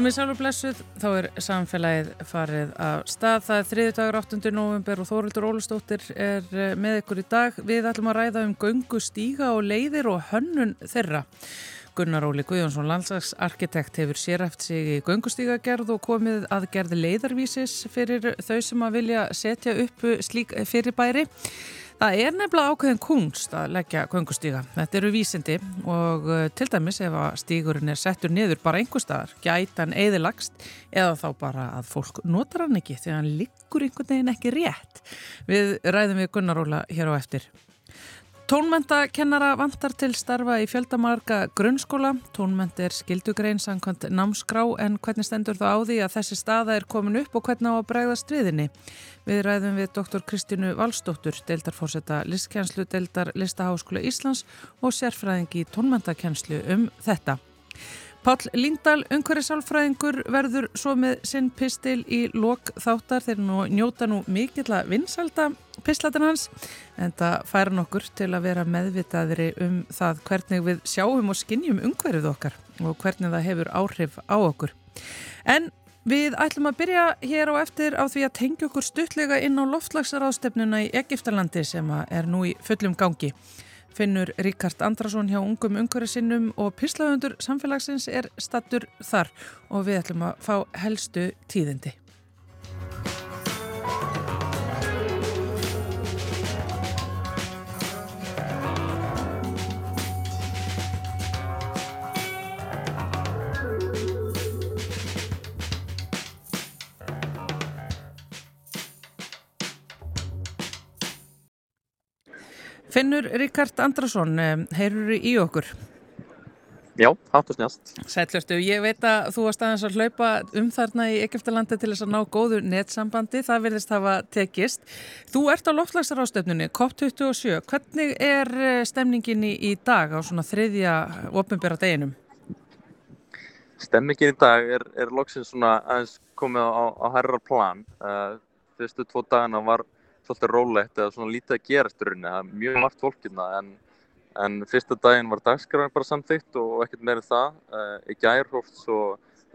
Komið sálur blessuð, þá er samfélagið farið af stað. Það er þriði dagur 8. november og Þórildur Ólustóttir er eh, með ykkur í dag. Við ætlum að ræða um göngu stíga og leiðir og hönnun þeirra. Gunnar Óli Guðjónsson, landslagsarkitekt, hefur séræft sig í göngustígagerð og komið að gerði leiðarvísis fyrir þau sem að vilja setja upp slík fyrirbæri. Það er nefnilega ákveðin kunst að leggja göngustíga. Þetta eru vísindi og uh, til dæmis ef að stígurinn er settur niður bara einhver staðar, gæta hann eðilagst eða þá bara að fólk notar hann ekki þegar hann liggur einhvern veginn ekki rétt. Við ræðum við Gunnar Óla hér á eftir. Tónmendakennara vantar til starfa í fjöldamarga grunnskóla. Tónmend er skildugrein samkvæmt námskrá en hvernig stendur það á því að þessi staða er komin upp og hvernig á að bregðast viðinni? Við ræðum við doktor Kristínu Valstóttur, deildarfórsetta listkjænslu, deildar Listaháskóla Íslands og sérfræðingi tónmendakjænslu um þetta. Pál Líndal, umhverjusálfræðingur, verður svo með sinn pistil í lok þáttar þegar nú njóta nú mikill að vinsalda pislatin hans en það færa nokkur til að vera meðvitaðri um það hvernig við sjáum og skinnjum umhverjuð okkar og hvernig það hefur áhrif á okkur. En við ætlum að byrja hér á eftir á því að tengja okkur stuttlega inn á loftlagsraðstefnuna í Egiptalandi sem er nú í fullum gangi finnur Ríkard Andrason hjá ungum umhverjusinnum og pislahundur samfélagsins er stattur þar og við ætlum að fá helstu tíðindi. Finnur Ríkard Andrason, eh, heyrur í okkur? Já, hátt og snjást. Sætlurstu, ég veit að þú varst aðeins að hlaupa um þarna í Egiptalandi til þess að ná góðu netsambandi, það verðist hafa tekist. Þú ert á loftlagsarástöfnunni, COP27, hvernig er eh, stemningin í dag á svona þriðja ofinbjörra deginum? Stemningin í dag er, er loksins svona aðeins komið á, á herra plan. Uh, fyrstu tvo dagana var svolítið rólegt eða svona lítið að gerast í rauninni. Það er mjög margt fólkina en, en fyrsta daginn var dagskræðin bara samþygt og ekkert meirinn það. Uh, í gær hóft svo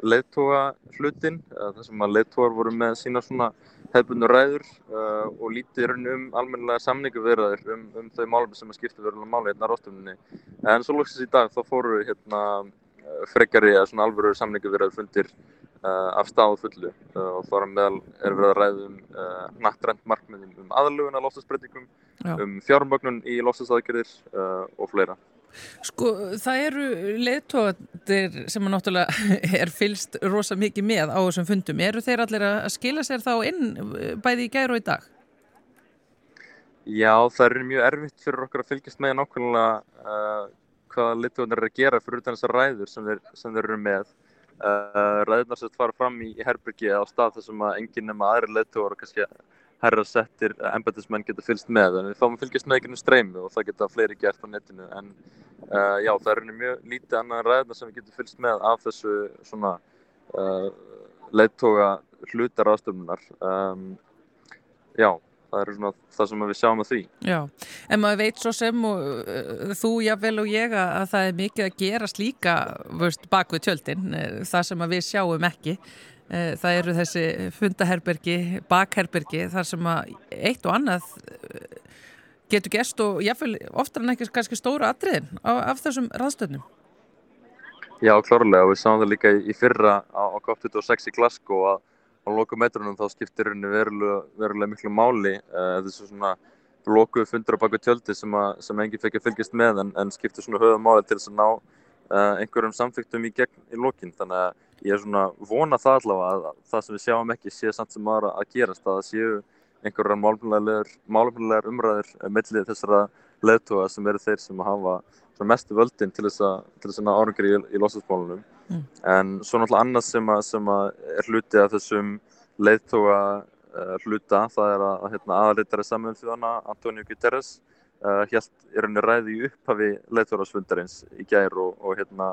leiðtóga hlutin, uh, þar sem að leiðtógar voru með sína svona hefðbundu ræður uh, og lítið rauninni um almennilega samningu verðaður um, um þau málum sem að skipta verulega máli hérna á rástöfninni. En svo lóksins í dag þá fóru hérna frekari að svona alvöru samningu verðaður fundir Uh, af stáð fullu uh, og þar meðal er verið að ræða um uh, nattrænt markmiðum um aðlugun að lofstafsbreytingum, um fjármögnun í lofstafsaðgerðir og fleira. Sko það eru leittóðir sem að náttúrulega er fylst rosa mikið með á þessum fundum. Eru þeir allir að skila sér þá inn bæði í gæru og í dag? Já, það eru mjög erfitt fyrir okkur að fylgjast með nákvæmlega hvaða leittóðir er að gera fyrir þessar ræður sem þeir, sem þeir eru með. Uh, ræðurnar sem fara fram í, Herbergi á stað þar sem að enginn nema aðri leittóar og kannski herra settir embeddismenn geta fylgst með. En við fáum að fylgjast með einhvern streymi og það geta fleiri gert á netinu. En uh, já það er mjög lítið annað ræðurnar sem við getum fylgst með af þessu svona uh, leittóga hlutar ástöfnunar um, já það er svona það sem við sjáum að því. Já, en maður veit svo sem og uh, þú jáfnvel og ég að það er mikið að gerast líka vörst, bak við tjöldin, uh, það sem við sjáum ekki. Uh, það eru þessi fundaherbergi, bakherbergi þar sem að eitt og annað uh, getur gerst og jáfnvel oftar en ekki kannski stóra atriðin af, af þessum raðstöfnum Já, klárlega. Og við sáum það líka í fyrra á COP26 í Glasgow að á loku metrunum þá skiptir henni verulega, verulega miklu máli uh, þessu svona lokuðu fundur á baku tjöldi sem, að, sem enginn fekk að fylgjast með en, en skiptir svona höfum máli til þess að ná uh, einhverjum samfélgtum í í lokin. Þannig að ég er svona vona það allavega að það sem við sjáum ekki sé samt sem aðra að gerast að það séu einhverjar málumlegar umræður mellið þessara leðtoga sem eru þeir sem hafa mestu völdin til þess að, að ná árangur í, í losasmálunum Mm. En svo náttúrulega annað sem, að, sem að er hluti af þessum leiðtóga uh, hluta, það er að hérna, aðalitari samöðum þjóðana, Antonio Guterres, uh, helt í rauninni ræði í upphafi leiðtógarásfundarins í gær og, og hérna,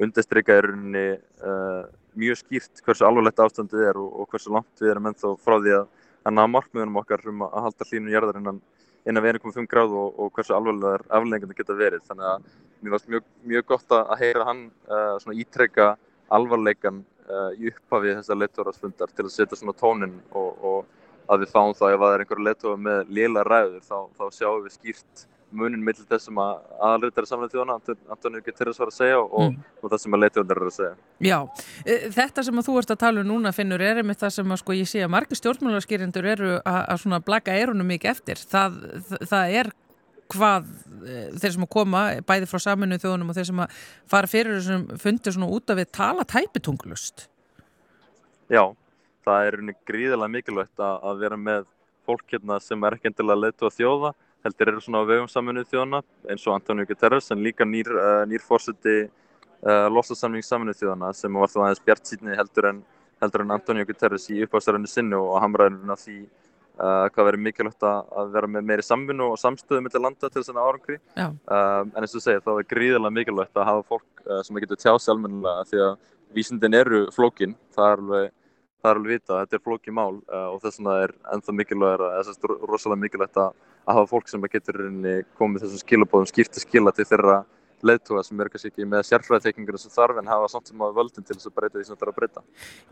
undirstryka í rauninni uh, mjög skýrt hversu alvarlegt ástandið er og, og hversu langt við erum ennþá frá því að, að ná markmiðunum okkar um að halda hlínu jærðar innan innan við 1,5 gráð og, og hversu alveglegar afleggingar geta verið. Þannig að mér varst mjög, mjög gott að heyra hann uh, ítrekka alvarleikan uh, í upphafi þessar leittórarsfundar til að setja svona tónin og, og að við fáum það ef það er einhverja leittóra með lila ræður þá, þá sjáum við skýrt munin millir þess sem að aðalriðar samlega þjóðana, Antonio Guterres var að segja og, mm. og það sem að leitjóðanir er að segja. Já, e, þetta sem að þú ert að tala um núna finnur er einmitt það sem að sko ég sé að margir stjórnmálarskýrindur eru að, svona blaka erunum mikið eftir. Það, það er hvað e, þeir sem að koma bæði frá saminu þjóðunum og þeir sem að fara fyrir þessum fundir svona út af við tala tæpitunglust. Já, það er gríðilega mikilvægt að, vera með fólk hérna sem er ekki endilega leitu að þjóða heldur eru svona á vegum saminuð þjóðana eins og Antonio Guterres en líka nýr, uh, nýr fórseti uh, losasamling saminuð þjóðana sem var þá aðeins bjart síðan heldur en, en Antonio Guterres í uppáðsaröðinu sinnu og hamraðurinn af því hvað verið mikilvægt að vera með meiri samvinnu og samstöðu millir landa til þessana árangri? En eins og segja þá er gríðilega mikilvægt að hafa fólk sem getur tjáð sér almennilega því að vísindin eru flókin, það er alveg það er alveg vita, þetta er flóki mál uh, og þess vegna er ennþá mikilvægt, þess að rosalega mikilvægt að hafa fólk sem getur komið þessum skilabóðum skýrt skila til þeirra leðtúa sem eru kannski ekki með sérfræðitekningur sem þarf en hafa samt sem á völdin til þess að breyta því sem það er að breyta.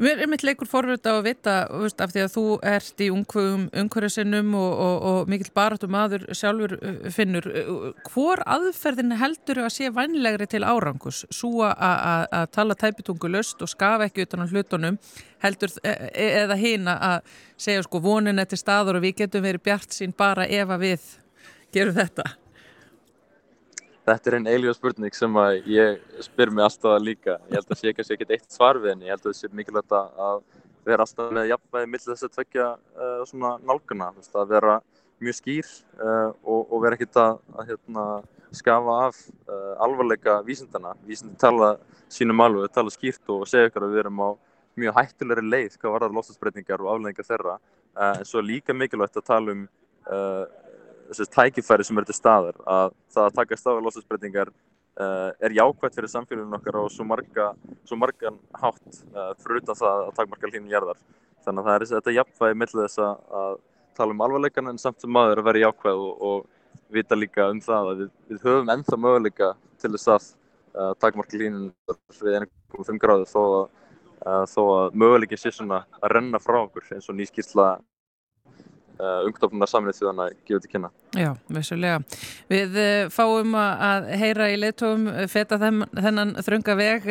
Mér er mitt leikur forvölda að vita veist, af því að þú ert í umhverjusinnum og, og, og mikill baratum aður sjálfur uh, finnur. Hvor aðferðin heldur að sé vænlegri til árangus? Svo að tala tæpitungu löst og skafa ekki utan á hlutunum heldur e, e, eða hýna að segja sko vonin eftir staður og við getum verið bjart sín bara ef að við gerum þetta? Þetta er einn eiginlega spurning sem að ég spyr mig alltaf líka. Ég held að sé kannski ekkert eitt svar við henni. Ég held að það sé mikilvægt að vera alltaf með jafnvægi mill þess að tvekja uh, svona nálguna. Veist, að vera mjög skýr uh, og, og vera ekkert að, að hérna, skafa af uh, alvarleika vísindana. Vísindi tala sínum alveg, tala skýrt og segja ykkur að við erum á mjög hættulegri leið hvað var það losasbreytingar og afleggingar þeirra. En svo líka mikilvægt að tala um þessi tækifæri sem er til staðar að það að taka stáðu losasbreytingar uh, er jákvæmt fyrir samfélaginu okkar og svo, marga, svo margan hátt uh, fyrir utan það að takmarka hlínum gerðar. Þannig að það er þetta jafnvægi millið þess að tala um alvarleikan en samt sem maður að vera jákvæð og, og vita líka um það að við, við höfum ennþá möguleika til þess að uh, takmarka hlínum við 1,5 gráðu þó að, þó að möguleikin sé svona að renna frá okkur eins og nýskýrsla Uh, umknopnunar saminnið þjóðana gefið til kynna. Já, vissulega. Við uh, fáum að heyra í leittóum uh, feta þennan þrönga veg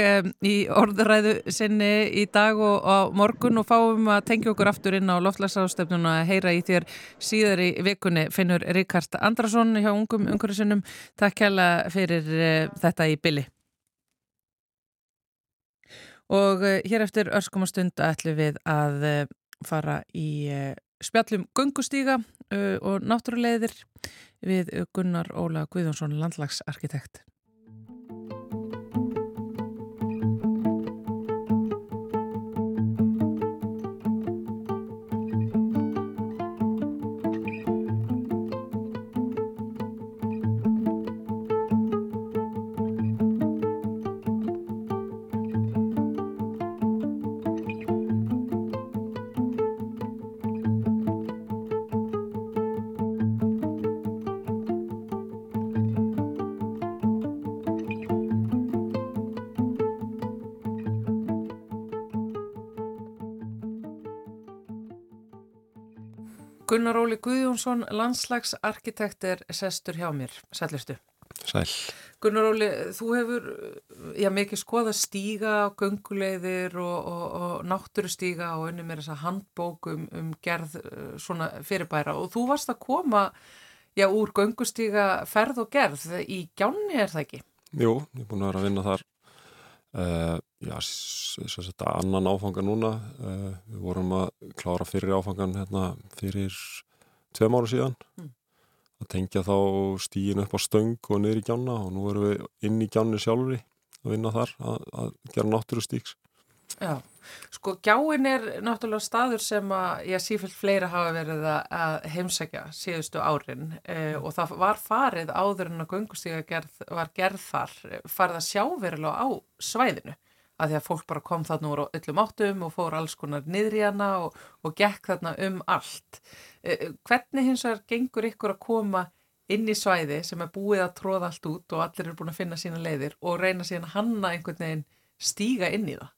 í orðuræðu sinni í dag og á morgun og fáum að tengja okkur aftur inn á loftlagsástöfnun og að heyra í þér síðar í vikunni finnur Ríkard Andrason hjá ungum umhverjusinnum. Takk hella fyrir þetta í billi. Og hér eftir örskumastund ætlum við að fara í spjallum gungustíga uh, og náttúrulegðir við Gunnar Óla Guðjónsson landlagsarkitekt. Gunnar Óli Guðjónsson, landslagsarkitekt er sestur hjá mér. Sællistu. Sæl. Gunnar Óli, þú hefur já, mikið skoða stíga, gungulegðir og, og, og náttúrustíga og unni með þessa handbókum um gerð uh, svona fyrirbæra og þú varst að koma já, úr gungustíga ferð og gerð í gjánni er það ekki? Jú, ég er búin að vera að vinna þar Uh, já, þess að þetta annan áfanga núna. Uh, við vorum að klára fyrir áfangan hérna fyrir tveim ára síðan. Mm. að tengja þá stígin upp á stöng og niður í gjanna og nú erum við inn í gjanni sjálfri að vinna þar að, að gera náttúrustíks Já, sko gjáin er náttúrulega staður sem að ég sífilt fleira hafa verið að heimsækja síðustu árin eh, og það var farið áður en að gungustíga gerð, var gerð þar, farið að sjá verulega á svæðinu að því að fólk bara kom þarna úr öllum áttum og fór alls konar niður í hana og, og gekk þarna um allt. Eh, hvernig hins vegar gengur ykkur að koma inn í svæði sem er búið að tróða allt út og allir eru búin að finna sína leiðir og reyna síðan hanna einhvern veginn stíga inn í það?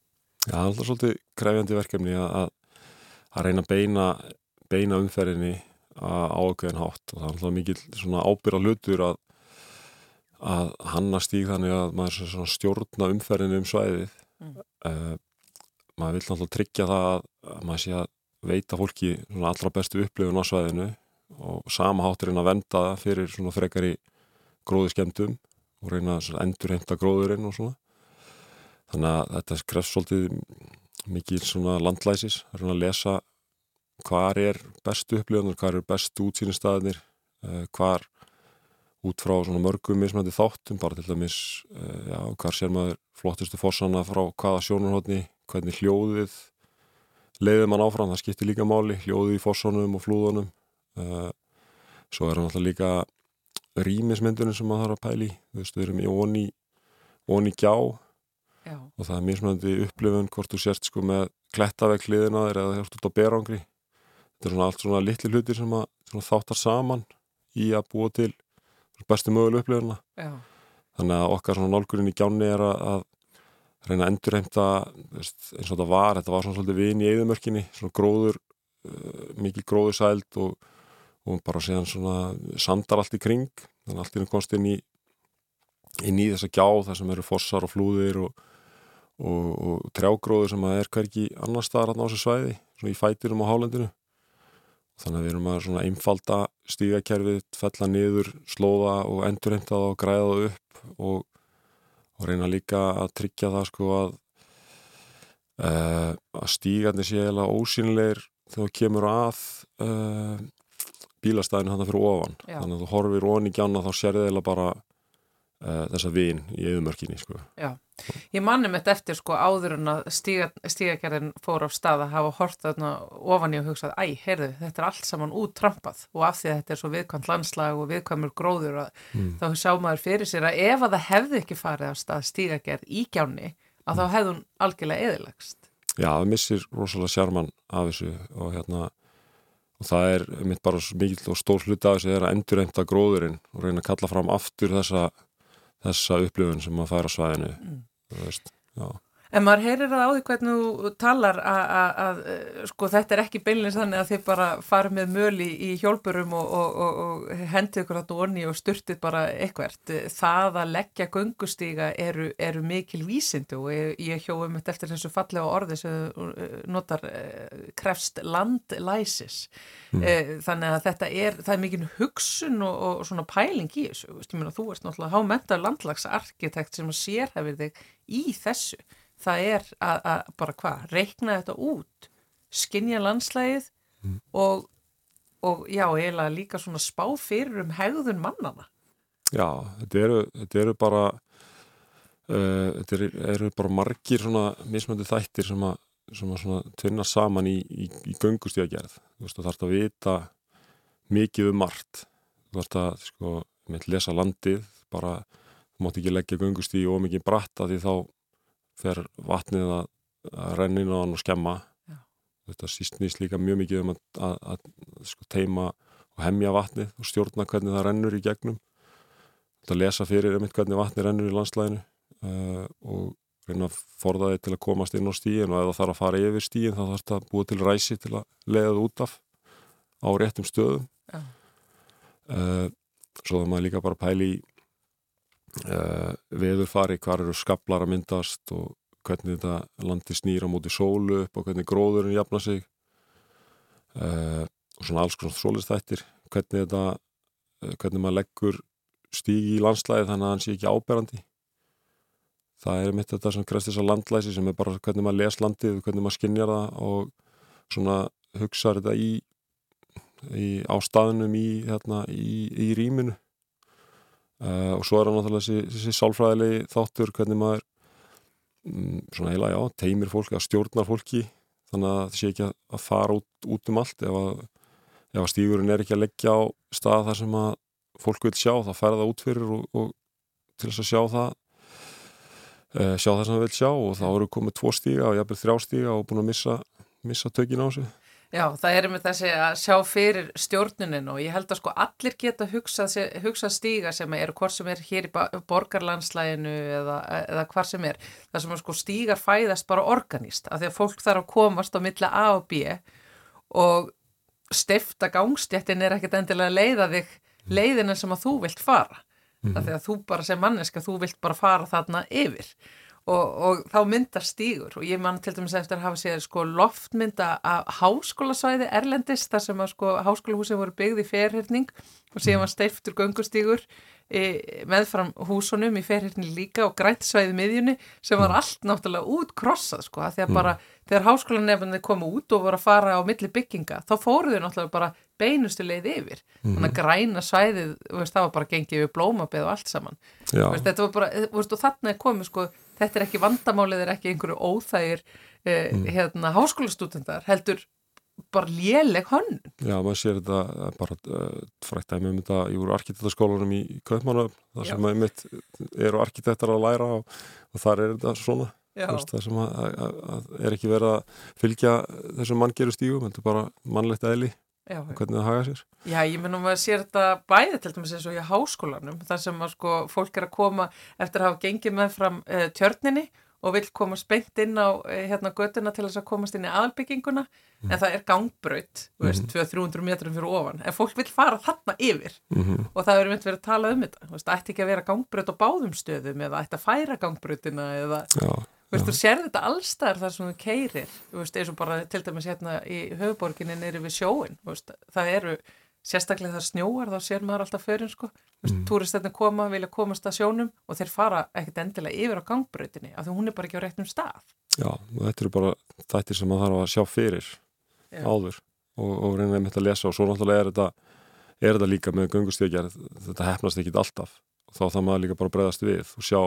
Já, það er alltaf svolítið krefjandi verkefni að, að reyna að beina, beina umferðinni á aukveðin hátt. Og það er alltaf mikið svona ábyrra hlutur að, að hanna stíg þannig að maður stjórna umferðinni um svæðið. Mm. uh, maður vil alltaf tryggja það að, að maður sé að veita fólki allra bestu upplifun á svæðinu og sama hátturinn að venda fyrir svona frekar í gróðu skemmtum og reyna að endur heimta gróðurinn og svona þannig að þetta skrefst svolítið mikið svona landlæsis að lesa hvað er bestu upplifunar, hvað er bestu útsýnistæðinir eh, hvað út frá svona mörgum mismændi þáttum, bara til dæmis eh, já, hvað sér maður flottustu fórsana frá hvaða sjónarhóttni, hvernig hljóðið leiðið mann áfram, það skiptir líka máli hljóðið í fórsanum og flúðunum. Uh, svo er hann alltaf líka rýmismyndunum sem maður þarf að pæli við erum í onni gjá Já. og það er mismunandi upplifun hvort þú sérst sko með klettaveg hliðina þér eða þérst út á berangri þetta er svona allt svona litli hlutir sem að þáttar saman í að búa til bestu möguleg upplifuna Já. þannig að okkar svona nálgurinn í gjánni er að, að reyna að endurheimta eins og þetta var, þetta var svona svolítið vin í eðumörkinni, svona gróður uh, mikið gróður sælt og og bara séðan svona sandar allt í kring þannig að allt er komst inn í inn í þess að gjá þar sem eru fossar og flúðir og, og, og trjágróður sem að er hverki annar staðar á þessu svæði, svona í fætirum á hálendinu þannig að við erum að svona einfalda stígakerfið, fella niður slóða og endurheimta það og græða það upp og, og reyna líka að tryggja það sko að uh, að stígarnir sé eða ósynleir þegar kemur að uh, bílastæðinu hann fyrir ofan Já. þannig að þú horfir onni gjanna þá sér þið bara uh, þessa vin í auðumörkinni sko. Já, ég mannum þetta eftir sko áður en að stígagerðin fór á stað að hafa hort þarna ofan í og hugsað, æ, heyrðu, þetta er allt saman úttrampað og af því að þetta er svo viðkvæmt landslag og viðkvæmur gróður að mm. þá sjá maður fyrir sér að ef að það hefði ekki farið á stað stígagerð í gjánni að mm. þá hefði hún algjörlega eðilagst Já, það missir rosalega sjarman af þessu og hérna og það er mitt bara mikil og stór hluti af þessu er að endurreimta gróðurinn og reyna að kalla fram aftur þessa, þessa upplifun sem fær á svæðinu mm. veist, En maður heyrir það á því hvernig þú talar að sko þetta er ekki beinleins þannig að þið bara farið með möli í hjálpurum og, og, og, og hendið ykkur átta onni og styrtið bara eitthvert. Það að leggja göngustíga eru, eru mikil vísindu og ég, ég hjóðum þetta eftir þessu fallega orði sem notar eh, krefst landlæsis. Mm. Þannig að þetta er, það er mikil hugsun og svona pæling í þessu. Þú ert náttúrulega hámentar landlagsarkitekt sem að sérhefir þig í þessu það er að, að bara hvað, reikna þetta út skinja landslægið mm. og, og já, eiginlega líka svona spá fyrir um hegðun mannana Já, þetta eru, þetta eru bara uh, þetta eru, eru bara margir svona mismöndi þættir sem að, sem að svona tvinna saman í, í, í göngustíðagerð þú þarfst að vita mikið um margt. Þú þarfst að, sko, lesa landið bara, þú mátt ekki leggja göngustíði og mikið bratta því þá fer vatnið að, að renna inn á hann og skemma. Já. þetta sístnýst líka mjög mikið um að, að, að sko, teima og hemja vatnið og stjórna hvernig það rennur í gegnum. Þetta lesa fyrir um hvernig vatnið rennur í landslæðinu uh, og reyna að forða þig til að komast inn á stíin og ef það þarf að fara yfir stíin þá þarf þetta að búa til ræsi til að leiða það út af á réttum stöðum. Uh, svo það maður líka bara pæli í uh, veðurfari, hvar eru skablar að myndast og hvernig þetta landi snýra mútið sólu upp og hvernig gróðurinn jafna sig. Uh, og svona alls konar sólistættir hvernig þetta uh, hvernig maður leggur stígi í landslæði þannig að hann sé ekki áberandi. Það er mitt þetta sem krefst þess að landlæsi sem er bara hvernig maður les landið hvernig maður skinnjar það og svona hugsaður þetta í, í ástæðunum í, hérna, í, í rýminu Uh, og svo er það náttúrulega þessi, þessi sálfræðilegi þáttur hvernig maður um, svona heila, já, teimir fólki að stjórnar fólki þannig að það sé ekki að fara út, út um allt. Ef að, ef að stígurinn er ekki að leggja á stað þar sem að fólk vil sjá, það færa það út fyrir og, og til þess að sjá það uh, sjá það sem það vil sjá. Og þá eru komið tvo stíga og jafnveg þrjá stíga og búin að missa, missa tökin á sig Já, það er með þessi að sjá fyrir stjórnunin og ég held að sko allir geta hugsað, hugsað stíga sem eru hvort sem er hér í borgarlandslæginu eða, eða hvar sem er. Það sem er sko stígar fæðast bara organist af því að fólk þarf að komast á milla A og B og stifta gangstjættin er ekkert endilega leiða þig leiðina sem að þú vilt fara. Mm -hmm. Af því að þú bara sem manneska, þú vilt bara fara þarna yfir og, og þá myndar stígur. Og ég man til dæmis eftir að hafa séð sko loftmynda af háskólasvæði Erlendis þar sem að sko háskólahúsið voru byggð í ferhyrning og síðan var steiftur göngustígur e, meðfram húsunum í ferhyrning líka og grænsvæði miðjunni sem var allt náttúrulega útkrossað sko að því að bara þegar háskólanefnið komu út og voru að fara á milli bygginga þá fóruðu náttúrulega bara beinustu leið yfir. Mm. þannig að græna svæðið veist, það var bara gengið við blómabið og allt saman. Veist, þetta var bara, veist, og þarna er komið sko þetta er ekki vandamálið, þetta er ekki einhverju óþægir eh, mm. hérna, háskólastútendar, heldur bara léleg honn. Já, maður sér þetta eh, bara uh, að með um þetta, ég voru arkitektaskólanum í Kaupmannöfn, það sem að mitt eru arkitektar að læra og, og þar er þetta svona, veist, það sem að, að, að er ekki verið að fylgja þessum manngeru stígum, þetta er bara mannlegt eðli. Já, hvernig það haga sér Já, ég menn að sér þetta bæði til dæmis eins og í háskólanum þar sem að sko fólk er að koma eftir að hafa gengið með fram uh, tjörninni og vil koma spennt inn á uh, hérna göduna til þess að komast inn í aðalbygginguna mm. en það er gangbraut mm -hmm. 200-300 metrum fyrir ofan en fólk vil fara þarna yfir mm -hmm. og það verður myndið verið að tala um þetta það ætti ekki að vera gangbraut á báðum stöðum eða ætti að færa gangbrautina eða Já Þú sér þetta allstar þar sem þú keirir, eins og bara til dæmis hérna í höfuborginni neyri við sjóin, veist, það eru sérstaklega það snjóar, þá sér maður alltaf fyrir, sko, mm. túristettin koma, vilja komast að sjónum og þeir fara ekkert endilega yfir á gangbröðinni, af því hún er bara ekki á réttum stað. Já, þetta eru bara þættir sem maður þarf að sjá fyrir Já. áður og, og reyna með þetta að lesa og svo náttúrulega er þetta, er þetta líka með gangustíkjar, þetta hefnast ekki alltaf þá þarf maður líka bara að breyðast við og sjá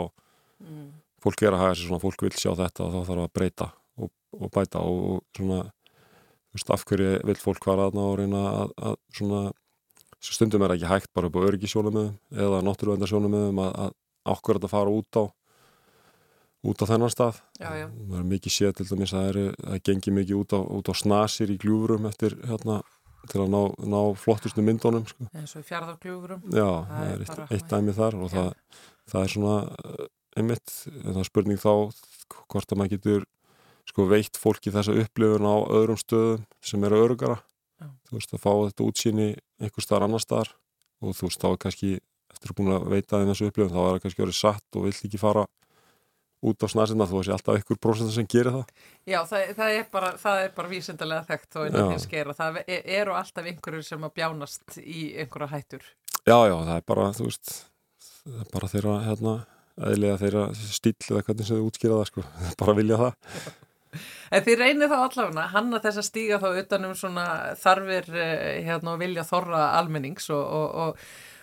mm fólk er að hafa þessi svona, fólk vil sjá þetta og þá þarf að breyta og, og bæta og, og svona, þú veist, af hverju vil fólk fara aðna og reyna að, að svona, stundum er ekki hægt bara upp á örgisjónumöðum eða náttúruvendarsjónumöðum að, að ákveður þetta fara út á út á þennan stað já, já. það er mikið séð til dæmis að það gengi mikið út á, út á snasir í gljúfurum eftir hérna til að ná, ná flottustu myndunum sko. eins og í fjardargljúfurum já, það, það er eitt, eitt dæmi þar og það, það er svona einmitt, það er spurning þá hvort að maður getur sko veitt fólki þessa upplifun á öðrum stöðum sem eru örugara Já. þú veist að fá þetta útsýni einhver staðar annar staðar og þú veist þá er kannski eftir að búin að veita þeim þessu upplifun þá er það kannski orðið satt og vill ekki fara út á snarsinna þú veist alltaf einhver prósent sem gerir það. Já það, það er bara, bara vísendalega þekkt og veginn sker og það eru alltaf einhverjur sem að bjánast í einhverja hættur. Já já það er bara þú veist það er bara þeirra hérna eðlega þeirra stíl eða hvernig sem þau útskýra það sko, bara vilja það. En þið reynir þá allavega hann að þess að stíga þá utanum svona þarfir eh, hérna og vilja þorra almennings og, og, og,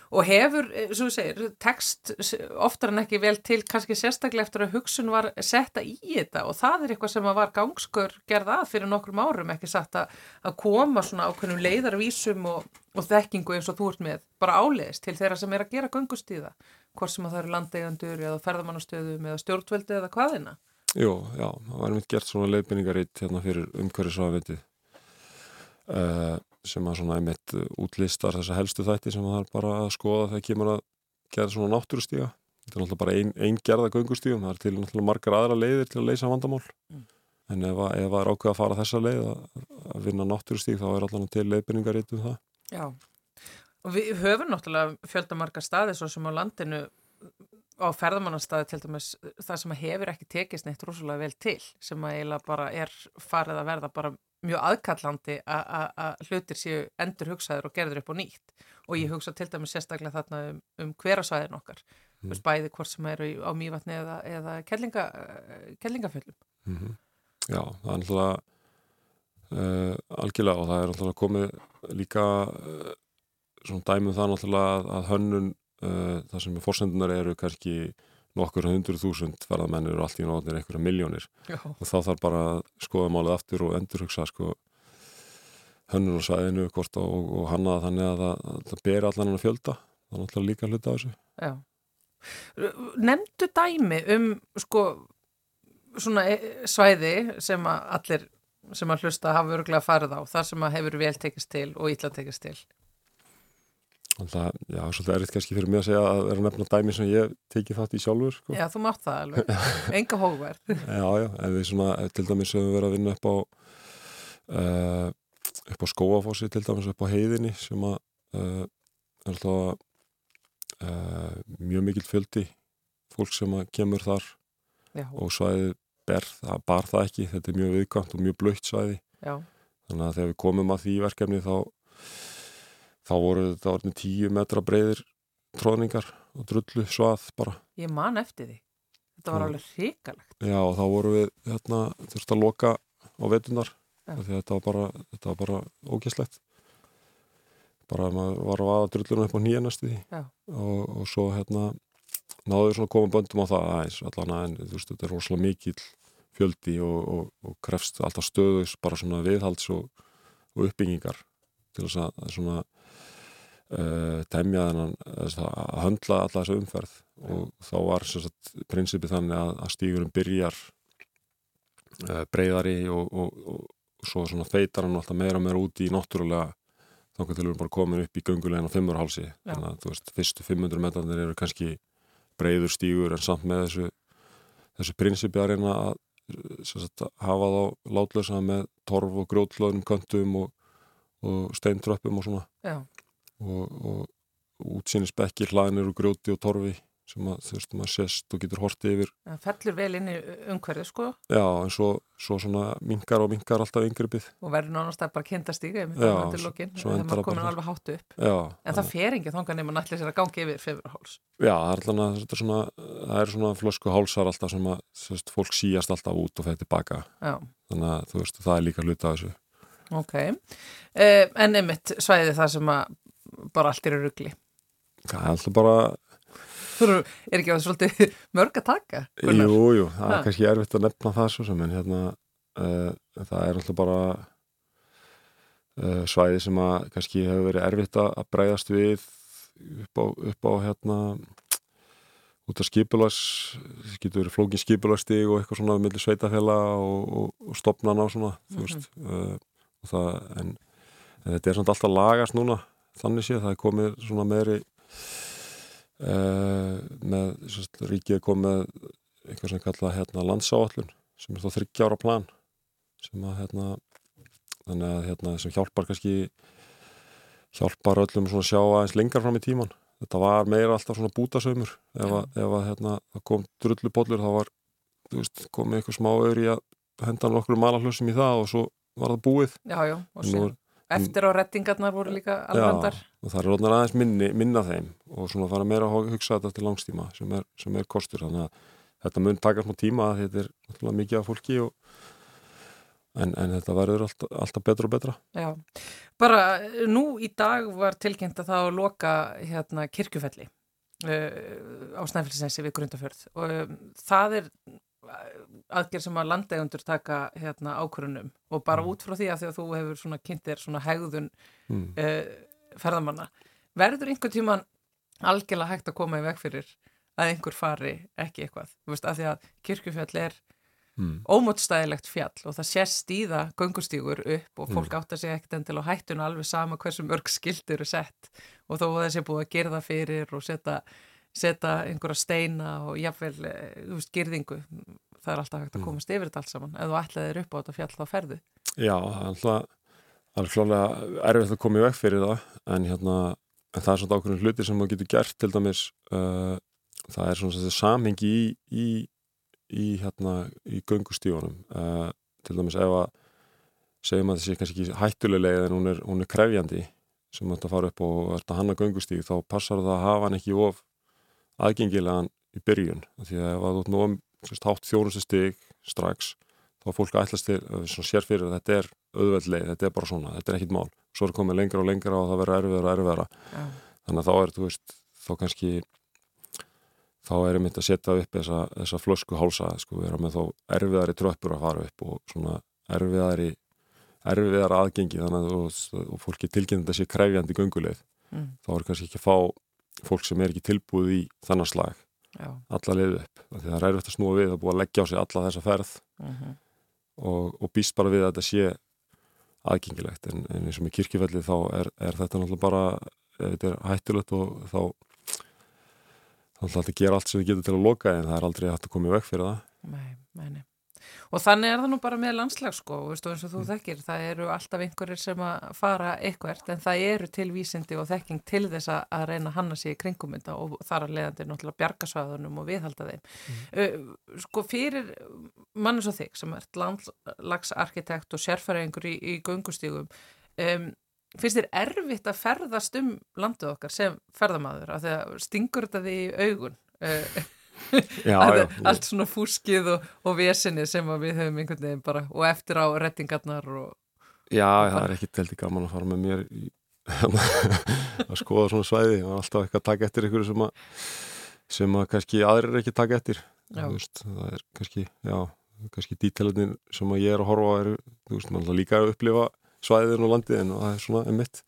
og hefur, eh, svo segir, text oftar en ekki vel til kannski sérstaklega eftir að hugsun var setta í þetta. Og það er eitthvað sem var gangskur gerða að fyrir nokkrum árum ekki satt að, að koma svona ákveðnum leiðarvísum og þekkingu eins og þú ert með bara áleiðist til þeirra sem er að gera gangustíða hvort sem að það eru landeigandur eða ferðamannastöðum eða stjórnveldi eða hvaðina? Jú, já, það var einmitt gert svona leiðbynningaritt hérna fyrir umhverjusafavendið uh, eh, sem að svona einmitt útlistar þessa helstu þætti sem það er bara að skoða þegar kemur að gera svona náttúrustíga þetta er náttúrulega bara einn ein gerða göngustígum það er til náttúrulega margar aðra leiðir til að leysa vandamál mm. en ef það er ákveð að fara þessa leið að, að vinna náttúrustíg þá er allavega til leiðbynningaritt um það Já Og við höfum náttúrulega fjöldamarka staði svo sem á landinu á ferðamannarstaði til dæmis það sem hefur ekki tekist neitt rosalega vel til sem að eiginlega bara er farið að verða bara mjög aðkallandi að hlutir séu endur hugsaður og gerður upp á nýtt og ég mm. hugsa til dæmis sérstaklega þarna um, um hverasvæðin okkar mm. bæði hvort sem eru á mývatni eða, eða kellinga, kellingaföllum mm -hmm. Já, það er náttúrulega uh, algjörlega og það er náttúrulega komið líka uh, svona dæmum það náttúrulega að, að hönnun uh, það sem fórsendunar eru kannski nokkur hundruð þúsund ferðamenn eru allt í náttúrulega einhverja miljónir og þá þarf bara að skoða málið aftur og endurhugsa sko hönnun og sæðinu og, og hanna þannig að það, það ber allan hann að fjölda það er náttúrulega líka hluta á þessu Já. Nemndu dæmi um sko svona e, svæði sem að allir sem að hlusta hafa örgulega farið á, þar sem að hefur vel tekist til og ítla tekist til? Það, já, svolítið er þetta kannski fyrir mig að segja að vera nefna dæmi sem ég teki þátt í sjálfur. Sko. Já, þú mátt það alveg. Enga hóverð. já, já, en við svona, til dæmis höfum við verið að vinna upp á uh, upp á skóafósi, til dæmis upp á heiðinni sem að uh, er alltaf uh, mjög mikil fjöldi fólk sem að kemur þar já. og svæði ber, það bar það ekki, þetta er mjög viðkvæmt og mjög blöytt svæði. Já. Þannig að þegar við komum að því verkefni þá þá voru þetta orðin tíu metra breyðir tróðningar og drullu svað bara. Ég man eftir því. Þetta var alveg hrikalegt. Já þá voru við hérna, þurfti að loka á vetunar því þetta var bara, þetta var bara ógæslegt. Bara maður var að vaða drullunum upp á nýja næstu því og, og svo hérna náðu við svona koma böndum á það aðeins allan að en þú veist þetta er rosalega mikil fjöldi og, og, og krefst alltaf stöðus bara svona viðhalds og uppbyggingar til þess að svona uh, temja þennan að höndla alla þessu umferð. Og þá var sagt, prinsipið þannig að, að stígurum byrjar uh, breyðari og, og, og, og svo svona feitar hann alltaf meira og meira út í náttúrulega þá kan til við bara komin upp í göngulegin á fimmurhálsi þannig að þú veist, fyrstu 500 metanir eru kannski breyður stígur en samt með þessu þessu prinsipið að reyna að sagt, hafa þá látlösa með torf og grjótlöðnum köntum og steintröppum og svona. Já. Og, og útsýnisbekkir hlaðinir og grjóti og torfi sem að þú veist maður sést og getur hortið yfir. Það fellur vel inn í umhverju sko. Já en svo, svo svona mingar og mingar alltaf yngrippið og verður nánast að bara stíga Já, svo endar það komin alveg hátt upp. Já, en það fer ekki þonga nema nættilega sér að gangi yfir fyrrháls Já, það er alltaf þetta er svona, það er svona flösku hálsar alltaf sem að veist, fólk síast alltaf út og feði tilbaka. Já. þannig að þú veist það er líka hluta af þessu Ok, uh, en einmitt svæði það sem að bara allt eru ruggli Það er alltaf bara Þú er ekki að það svolítið mörg að taka? Gunnar? Jú, jú, það er kannski erfitt að nefna það svo sem en hérna uh, það er alltaf bara uh, svæði sem að kannski hefur verið erfitt að breyðast við upp á, upp á hérna út af skipulags það getur verið flókin skipulagstig og eitthvað svona með sveitafela og, og, og stopnana og svona mm -hmm. þú veist uh, það, en, en þetta er svona alltaf lagast núna þannig séð, það er komið svona meðri uh, með sérst, ríkið komið eitthvað sem kalla hérna, landsáallun sem er þá þryggjára plan sem að hérna þannig að hérna sem hjálpar kannski hjálpar öllum svona að sjá aðeins lengar fram í tíman þetta var meira alltaf svona bútasöymur ef að, ef að hérna kom drullupóllur þá var, þú veist, komið eitthvað smá öðru í að henda nokkur malarhlusum í það og svo var það búið. Já, já, sér Eftir á rettingarnar voru líka alveg og það er rótnar aðeins minni, minna þeim og svona fara meira að hugsa þetta til langstíma sem er, sem er kostur. Þannig að þetta mun taka smá tíma þetta er alltaf mikið af fólki og, en, en þetta verður alltaf, alltaf betra og betra. Já, bara nú í dag var tilkynnt að það að loka hérna kirkjufelli uh, á Snæfellsensi við Grundafjörð og um, það er aðgerð sem að landegundur taka hérna, ákvörunum og bara mm. út frá því að því að þú hefur svona kynntir svona hegðun mm. uh, ferðamanna verður einhver tíman algjörlega hægt að koma í veg fyrir að einhver fari ekki eitthvað þú veist að því að kirkjufjall er mm. ómótstæðilegt fjall og það sést í það göngustígur upp og fólk mm. átt að segja ekkert endil á hættun alveg sama hversu mörg skildir eru sett og þó að þessi búið að gerða fyrir og setja setja einhverja steina og jáfnveil, eh, þú veist, girðingu. Það er alltaf hægt að mm. komast yfir þetta allt saman. Ef þú ætlaðir upp á þetta fjall þá ferðu. Já, það er klálega erfitt að koma í vekk fyrir það en hérna, en það er svona ákveðin hluti sem maður getur gert til dæmis uh, það er svona þessi samhengi í, í, í hérna í göngustífunum uh, til dæmis ef að segjum að það sé kannski ekki hættuleg en hún er, hún er krefjandi sem þetta fara upp og þetta hanna göngustíg þá passar það að hafa hann ekki of aðgengilegan í byrjun. Því að ef þú ert nú um hátt þjónustu stig strax þá fólk ætlast til sér fyrir að þetta er auðveldleið, þetta er bara svona, þetta er ekkit mál. Svo er komið lengra og lengra og það verður erfiðara og erfiðara. Ja. þannig að þá er, þú veist þá kannski þá er einmitt að setja upp þessa, þessa flösku hálsa, sko, vera með þá erfiðari tröppur að fara upp og svona erfiðari erfiðara aðgengi. Þannig að og, og fólki tilkynna þessi kræfjandi gönguleið. Mm. þá er kannski ekki að fá fólk sem er ekki tilbúið í þannan slag Já. alla liðu upp það er erfitt að snúa við er búið að leggja á sig alla þessa ferð uh mhm. -huh. og, og býst bara við að þetta sé aðgengilegt en, en eins og með kirkjufelli þá er, er þetta náttúrulega bara þetta er hættulegt og þá þá ætla alltaf að gera allt sem við getum til að loka en það er aldrei hægt að koma í vekk fyrir það Nei, nei, nei. Og þannig er það nú bara með landslag sko, veistu, eins og þú þekkir, það eru alltaf einhverjir sem að fara eitthvert en það eru til vísindi og þekking til þess að reyna að hanna sig í kringumynda og þar að leiðandi náttúrulega bjargasvæðunum og viðhalda þeim. Mm. Uh, sko fyrir mann eins og þig sem ert landslagsarkitekt og sérfæraðingur í, í göngustígum, um, finnst þér erfitt að ferðast um landuð okkar sem ferðamadur að það stingur þetta því í augun? Uh, já, já, allt svona fúskið og, og vesinni sem við höfum einhvern veginn bara og eftir á rettingarnar og, Já, og það er ekki telti gaman að fara með mér í, að skoða svona svæði. Og alltaf eitthvað að taka eftir ykkur sem að sem að kannski aðrir ekki taka eftir. Veist, það er kannski já, kannski dítelunin sem að ég er að horfa er, þú veist, maður líka að upplifa svæðin og landið en það er svona emitt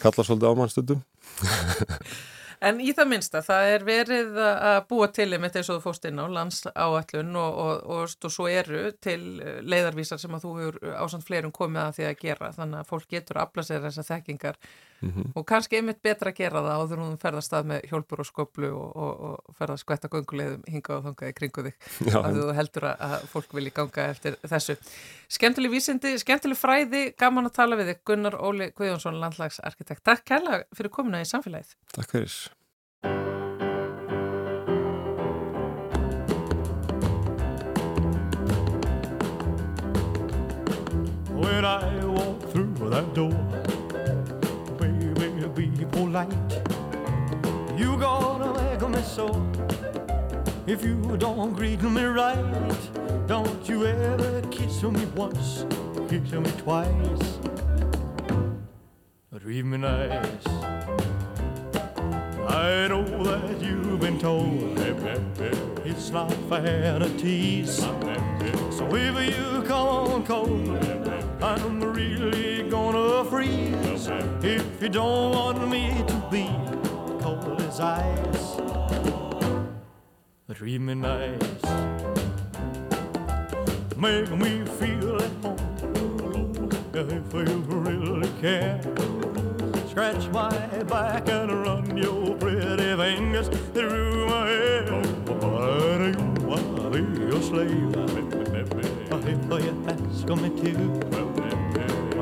kallar svolítið á mann stundum En í það minnsta, það er verið að búa til einmitt eins og þú fóst inn á landsáallun og, og, og, og svo eru til leiðarvísar sem að þú hefur ásand fleirum komið að því að gera þannig að fólk getur að afla sér þessar þekkingar mm -hmm. og kannski einmitt betra að gera það áður hún ferðast að með hjálpur og sköplu og ferðast skvætta göngulegðum hinga og þangað í kringu þig Já, að þú heldur að fólk vilji ganga eftir þessu. Skemmtileg vísindi, skemmtileg fræði, gaman að tala við þig Gunnar Óli Guðjónsson, landlagsarkitekt. Takk kærlega fyrir komina í samfélagið. Takk fyrir. That door, baby, be polite. You gonna make me so. If you don't greet me right, don't you ever kiss me once, kiss me twice. Treat me nice. I know that you've been told it's not fair to tease. So if you come on cold, I'm gonna freeze. If you don't want me to be cold as ice, treat me nice. Make me feel at home if you really care. Scratch my back and run your pretty fingers through my hair. But you wanna be a slave if you ask me to.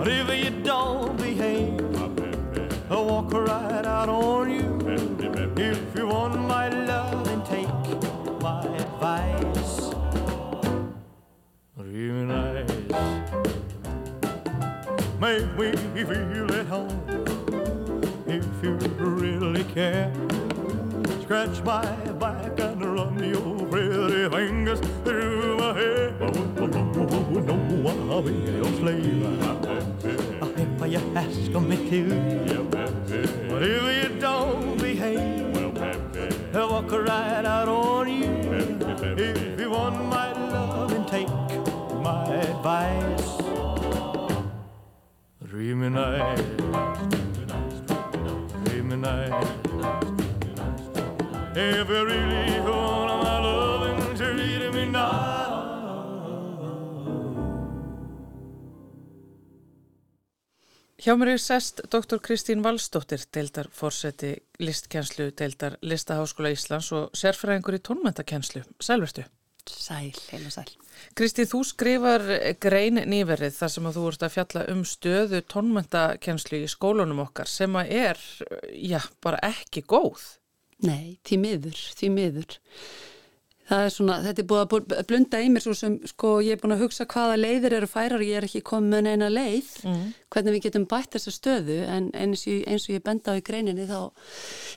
But if you don't behave, I'll walk right out on you. If you want my love, then take my advice. Real nice. Make me feel at home if you really care. Scratch my back and run your pretty fingers through my hair. Oh, no, I'll be your slave. Ask me to. But if you don't behave, well I'll walk right out on you. If you want my love and take my advice. Treat me nice. If you really Hjá mér er sest Dr. Kristín Valstóttir, deildar fórseti listkjenslu, deildar Listaháskóla Íslands og sérfræðingur í tónmæntakjenslu. Sælvertu? Sæl, heila sæl. Kristín, þú skrifar grein nýverið þar sem að þú ert að fjalla um stöðu tónmæntakjenslu í skólunum okkar sem að er, já, bara ekki góð. Nei, því miður, því miður. Það er svona, þetta er búið að blunda í mér svo sem, sko, ég er búin að hugsa hvaða leiðir eru færar, ég er ekki komið með neina leið, mm. hvernig við getum bætt þessa stöðu, en eins og, eins og ég benda á í greininni þá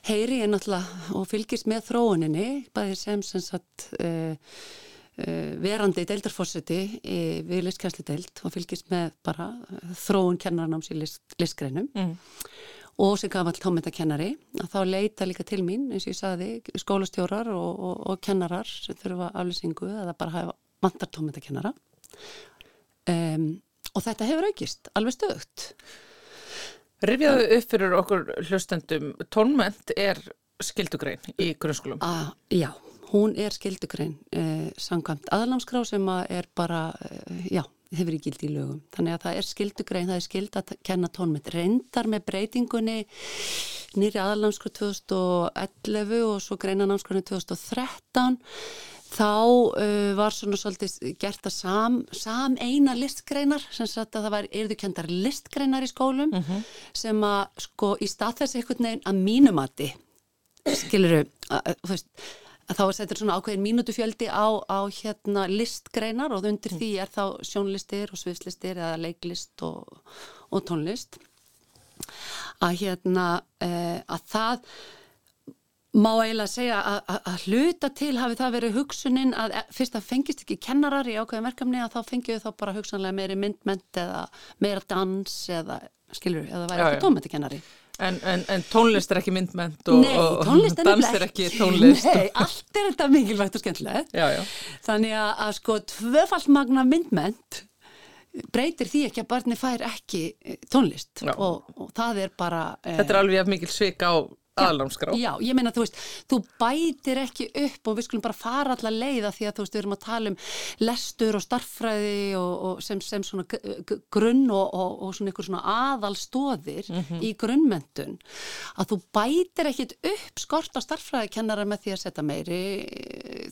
heyri ég náttúrulega og fylgist með þróuninni, bæðið sem sem sagt uh, uh, verandi deildarfórseti við listkjænsli deild og fylgist með bara þróun kennarnáms í list, listgreinum. Mm og sem gaf all tómyndakennari að þá leita líka til mín eins og ég saði skólastjórar og, og, og kennarar sem þurfa aflýsingu eða bara hafa vantar tómyndakennara um, og þetta hefur aukist alveg stöðut Rifjaðu upp fyrir okkur hlustendum tónmynd er skildugrein í grunnskólum. Að, Já, hún er skildugrein eh, samkvæmt aðlámskrá sem að er bara eh, já, hefur í gildi í lögum. Þannig að það er skildugrein, það er skild að kenna tónmynd. Reyndar með breytingunni nýri aðalnámskur 2011 og svo greinanámskurinn 2013 þá uh, var svona svolítið gert að sam, sam eina listgreinar sem sagt að það var erðukendar listgreinar í skólum mm -hmm. sem að sko í stað þessi einhvern veginn að mínumati skiluru, þú veist að þá setur svona ákveðin mínutufjöldi á, á hérna listgreinar og undir mm. því er þá sjónlistir og sviðslistir eða leiklist og, og tónlist. Að hérna e, að það má eiginlega segja að, að, að hluta til hafi það verið hugsunin að e, fyrst að fengist ekki kennarar í ákveðin verkefni að þá fengið þá bara hugsanlega meiri myndment eða meira dans eða skilur, eða væri ekki tómættikennari En, en, en tónlist er ekki myndment og, og dans er ekki tónlist. Nei, allt er þetta mikilvægt og skemmtilegt. Já, já. Þannig að, að sko tvöfalt magna myndment breytir því ekki að barni fær ekki eh, tónlist. Og, og það er bara Þetta er alveg mikil svik á aðlámskrá. Já, ég meina þú veist, þú bætir ekki upp og við skulum bara fara allar leiða því að þú veist, við erum að tala um lestur og starffræði og, og sem, sem svona grunn og, og, og svona ykkur svona aðalstóðir mm -hmm. í grunnmentun að þú bætir ekkit upp skort á starffræðikennara með því að setja meiri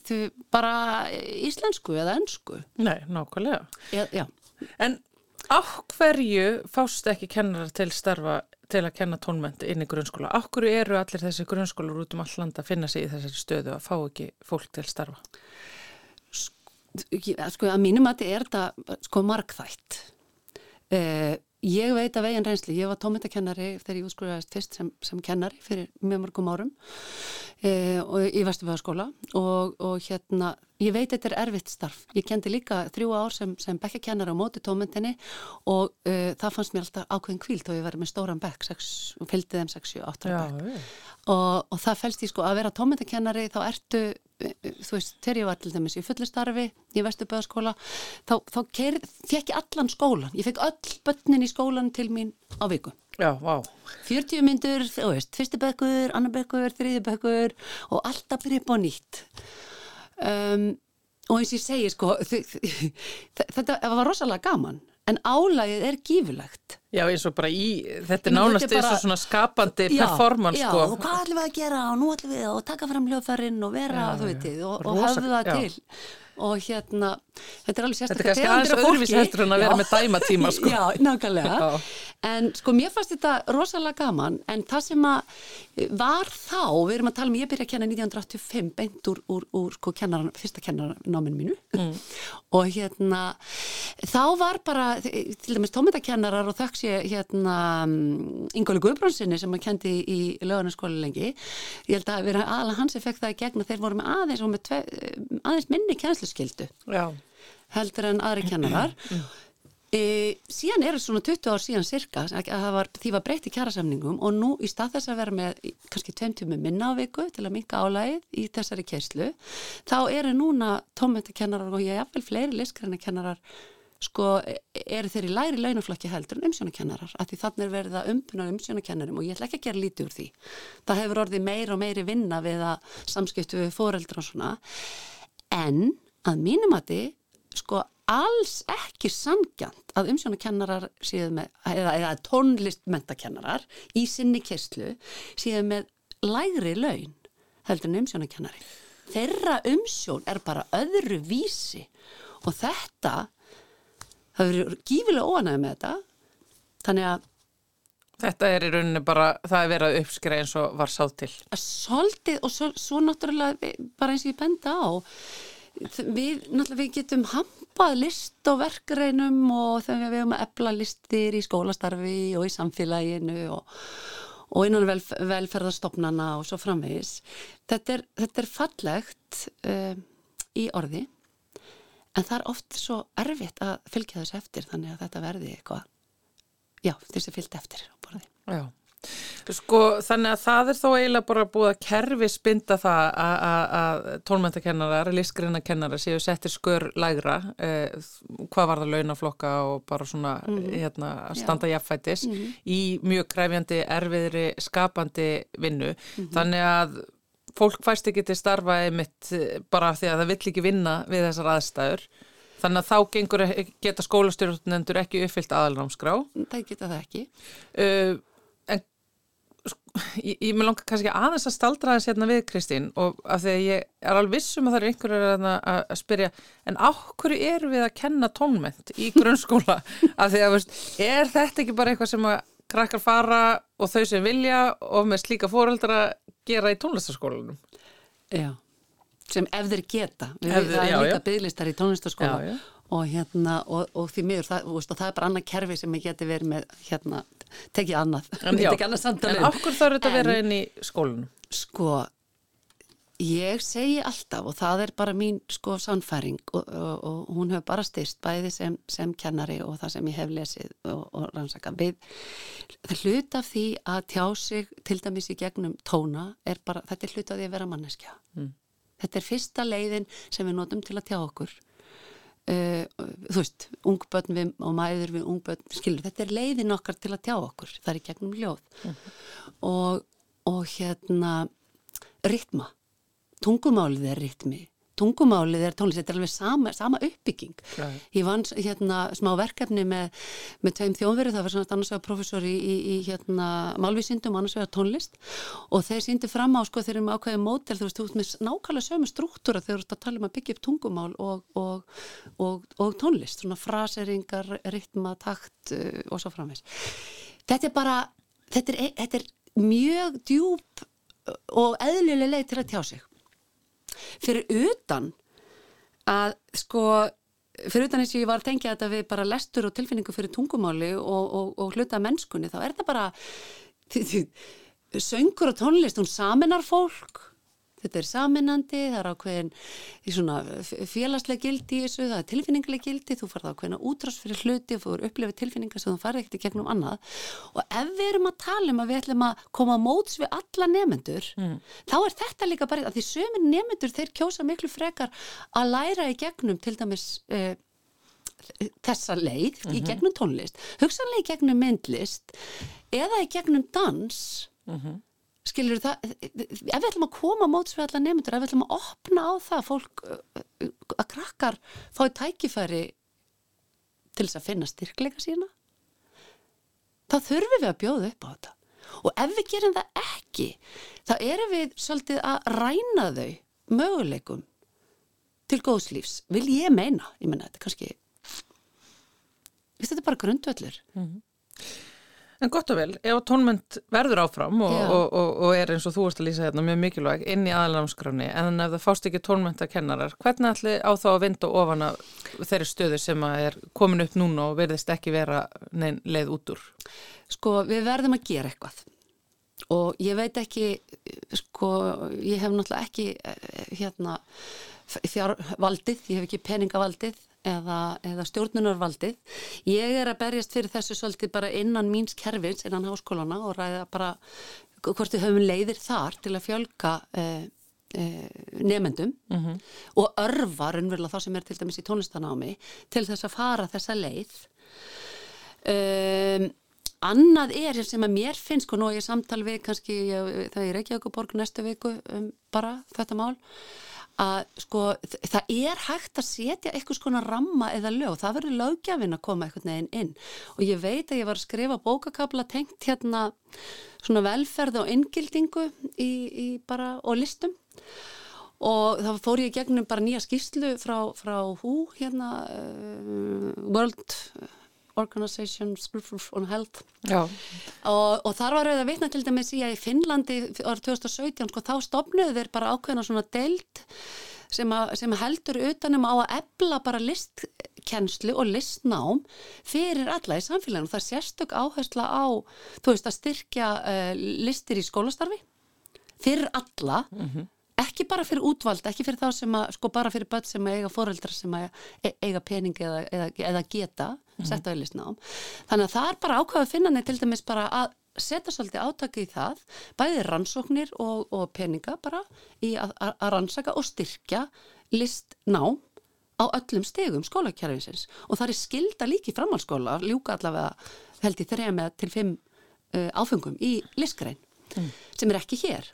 þú bara íslensku eða ennsku. Nei, nákvæmlega. Já, já. En á hverju fást ekki kennara til starfa til að kenna tónmenti inn í grunnskóla. Akkur eru allir þessi grunnskólar út um all land að finna sig í þessari stöðu að fá ekki fólk til starfa? Sko að mínum að þetta er þetta sko markþætt. Eh, ég veit að veginn reynsli, ég var tónmentakennari þegar ég útskólaðist fyrst sem, sem kennari fyrir mjög mörgum árum eh, í Vesturbæðaskóla og, og hérna Ég veit þetta er erfitt starf. Ég kendi líka þrjú ár sem, sem bekkakennar á móti tómyndinni og uh, það fannst mér alltaf ákveðin kvílt og ég verið með stóran bekk og fylgdi þeim 6-7-8 bekk. Og, og það fælst í sko að vera tómyndakennari þá ertu, uh, þú veist, þegar ég var til dæmis í fullistarfi í Vesturböðaskóla, þá, þá fekk ég allan skólan. Ég fekk öll börnin í skólan til mín á viku. Já, vá. 40 myndur, þú veist, fyrsti bekkur, annar bekkur, þriði bekkur og alltaf byrja upp á nýtt um, og eins og ég segi sko þetta var rosalega gaman en álægið er gífurlegt. Já eins og bara í, þetta er nánast eins og svona skapandi já, performance já, sko. Já og hvað ætlum við að gera og nú ætlum við að taka fram hljóðfærin og vera já, þú veitir og, og höfðu það til. Og hérna, þetta er alveg sérstaklega Þetta er kannski aðeins öðruvísi heldur en að vera með dæmatíma sko. Já, nákvæmlega. En sko mér fannst þetta rosalega gaman en það sem að var þá, við erum að tala um, ég byrja að kenna 1985 beint úr, úr, úr sko kennaran, fyrsta kennarnáminu mínu. Mm. og hérna þá var bara, til dæmis tómyndakennarar og þökks ég hérna Ingóli Guðbrónssoni sem að kendi í lögarnaskóli lengi. Ég held að vera aðalega hans effekt það í gegna þeir voru með aðeins og með tve, aðeins minni kennslu kennsluskyldu heldur en aðri kennarar e, síðan er það svona 20 ár síðan cirka var, því var breytt í kjærasamningum og nú í stað þess að vera með kannski 20 minna á viku til að minka álægið í þessari kerslu þá eru núna tómöndakennarar og ég vel fleiri liskrænakennarar sko eru þeir í læri launaflokki heldur en umsjónakennarar að því þannig er verið að umbuna umsjónakennarum og ég ætla ekki að gera lítið úr því. Það hefur orðið meir og meiri vinna við að samskiptu við fóreldra og svona. En að mínum að sko alls ekki sangjant að umsjónakennarar séu með, eða, eða tónlistmentakennarar í sinni kesslu séu með lægri laun heldur en umsjónakennari. Þeirra umsjón er bara öðru vísi og þetta, það verður gífilega óanæg með þetta, þannig að Þetta er í rauninni bara, það er verið að uppskra eins og var sátt til. Svolítið og svo, svo náttúrulega bara eins og ég benda á við, við getum hampað list og verkreinum og þegar við hefum að epla listir í skólastarfi og í samfélaginu og, og innan vel, velferðarstofnana og svo framvegis. Þetta er, þetta er fallegt uh, í orði en það er oft svo erfitt að fylgja þessu eftir þannig að þetta verði eitthvað, já, þessi fylgt eftir á borði. Já. Sko þannig að það er þó eiginlega bara búið að kerfi spinda það að tónmæntakennarar, listgrinnakennarar séu settir skör lægra eh, hvað var það launaflokka og bara svona mm -hmm. hérna standa jafnfætis mm -hmm. í mjög kræfjandi, erfiðri, skapandi vinnu. Mm -hmm. Þannig að fólk fæst ekki til starfa einmitt bara því að það vill ekki vinna við þessar aðstæður Þannig að þá gengur, geta skólastjórnendur ekki uppfyllt aðalnámskrá. Það geta það ekki. Uh, ég, ég með langar kannski aðeins að staldra þess hérna við Kristín og af því að ég er alveg vissum að það er einhverju að, að, að spyrja en áhverju eru við að kenna tónment í grunnskóla? Af því að veist, er þetta ekki bara eitthvað sem að krakkar fara og þau sem vilja og með slíka fóreldra gera í tónlistaskólanum Já, sem ef þeir geta. Við, Ef þeir- það líka bygglistar í tónlistaskóla Já, já. og hérna og, og því miður það, það er bara annað kerfi sem ég geti verið með hérna, tekið annað tekið annað samtal en áhverju þarf þetta að vera inn í skólanum? Sko, ég segi alltaf og það er bara mín sko sannfæring og, og, og hún hefur bara styrst bæði sem, sem kennari og það sem ég hef lesið og, og rannsaka við. Hlut af því að tjá sig til dæmis í gegnum tóna er bara, þetta er hlut af því að vera manneskja. Þetta er fyrsta leiðin sem við notum til að tjá okkur. Uh, þú veist, ungbönn við, og mæður við ungbönn, skilur, þetta er leiðin okkar til að tjá okkur, það er gegnum ljóð. Og, og hérna ritma, tungumálið er ritmi tungumálið er tónlist, þetta er alveg sama, sama uppbygging. Já. ég vann hérna smá verkefni með, með tveim þjónveru, það var svona annars vegar professor í, í, í hérna málvísindum annars vegar tónlist. Og þeir síndi fram á sko þeir eru með ákveðið mótel þú veist, þú veist með nákvæmlega sömu struktúra þegar þú ert að tala um að byggja upp tungumál og, og, og, og tónlist svona fraseringar, ritma, takt uh, og svo framvegs þetta er bara, þetta er, þetta er mjög djúb og eðlileg leið til að tjá sig fyrir utan að sko fyrir utan eins og ég var að tengja þetta við bara lestur og tilfinningu fyrir tungumáli og, og, og hluta mennskunni þá er þetta bara söngur og tónlist, hún saminar fólk þetta er saminandi, það er ákveðin í svona félagslega gildi í þessu, það er tilfinningilega gildi, þú farið ákveðina útrás fyrir hluti og þú eru upplifið tilfinningar sem þú farið ekkert í gegnum annað. Og ef við erum að tala um að við ætlum að koma móts við alla nefendur þá er þetta líka bara að því sömur nefendur þeir kjósa miklu frekar að læra í gegnum til dæmis uh, þessa leið í gegnum tónlist hugsanlega í gegnum myndlist eða í gegnum dans skilur það? Ef við ætlum að koma á móts við alla nefndur ef við ætlum að opna á það fólk uh, að krakkar fái tækifæri til þess að finna styrkleika sína þá þurfum við að bjóða upp á þetta. Og ef við gerum það ekki þá erum við svolítið að ræna þau möguleikum til góðslífs, vil ég meina? Ég meina þetta er kannski þetta er bara grundvöllur En gott og vel, ef tónment verður áfram og, og, og, og er eins og þú ert að lýsa hérna mjög mikilvæg inn í aðalámskráni en ef það fást ekki tónmenta kennarar, hvernig ætli á þá að vinda ofan af þeirri stöðu sem að er komin upp núna og verðist ekki vera neinn leið út úr? Sko, við verðum að gera eitthvað. Og ég veit ekki, sko, ég hef náttúrulega ekki eh, hérna fjárvaldið, ég hef ekki peningavaldið eða, eða stjórnunarvaldið. Ég er að berjast fyrir þessu svolítið bara innan míns kerfins, innan háskólana og ræða bara hvort við höfum leiðir þar til að fjölga eh, eh, nefendum og örfa raunverulega þá sem er til dæmis í tónlistanámi til þess að fara þessa leið. Um, annað er sem að mér finnst sko nú er ég samtal við kannski ég, það er ekki okkur borg næstu viku um bara þetta mál að sko það er hægt að setja eitthvað skona ramma eða lög. Það verður lögjafinn að koma eitthvað neginn inn. Og ég veit að ég var að skrifa bókakabla tengt hérna svona velferð og inngildingu í, í bara og listum. Og þá fór ég gegnum bara nýja skýrslu frá, frá HÚ hérna uh, World Organization on Health. Og, og þar var auðvitað vitna til dæmis í að í Finnlandi árið 2017 sko, þá stopnuðu þeir bara ákveðna svona deild sem, að, sem heldur utanum á að ebla bara listkennslu og listnám fyrir alla í samfélaginu. Það er sérstök áhersla á, veist, að styrkja uh, listir í skólastarfi fyrir alla, ekki bara fyrir útvald, ekki fyrir þá sem að, sko bara fyrir börn sem eiga foreldrar sem að e- eiga pening eða, eða, eða geta sett á í listnám. Þannig að það er bara ákveð að finna neitt til dæmis bara að setja svolítið átaki í það, bæði rannsóknir og, og peninga bara í að, að að rannsaka og styrkja listnám á öllum stegum skólakjærfinsins og það er skilda líki framhaldsskóla, ljúka allavega held ég þreja með til fimm uh, áfengum í listgrein sem er ekki hér.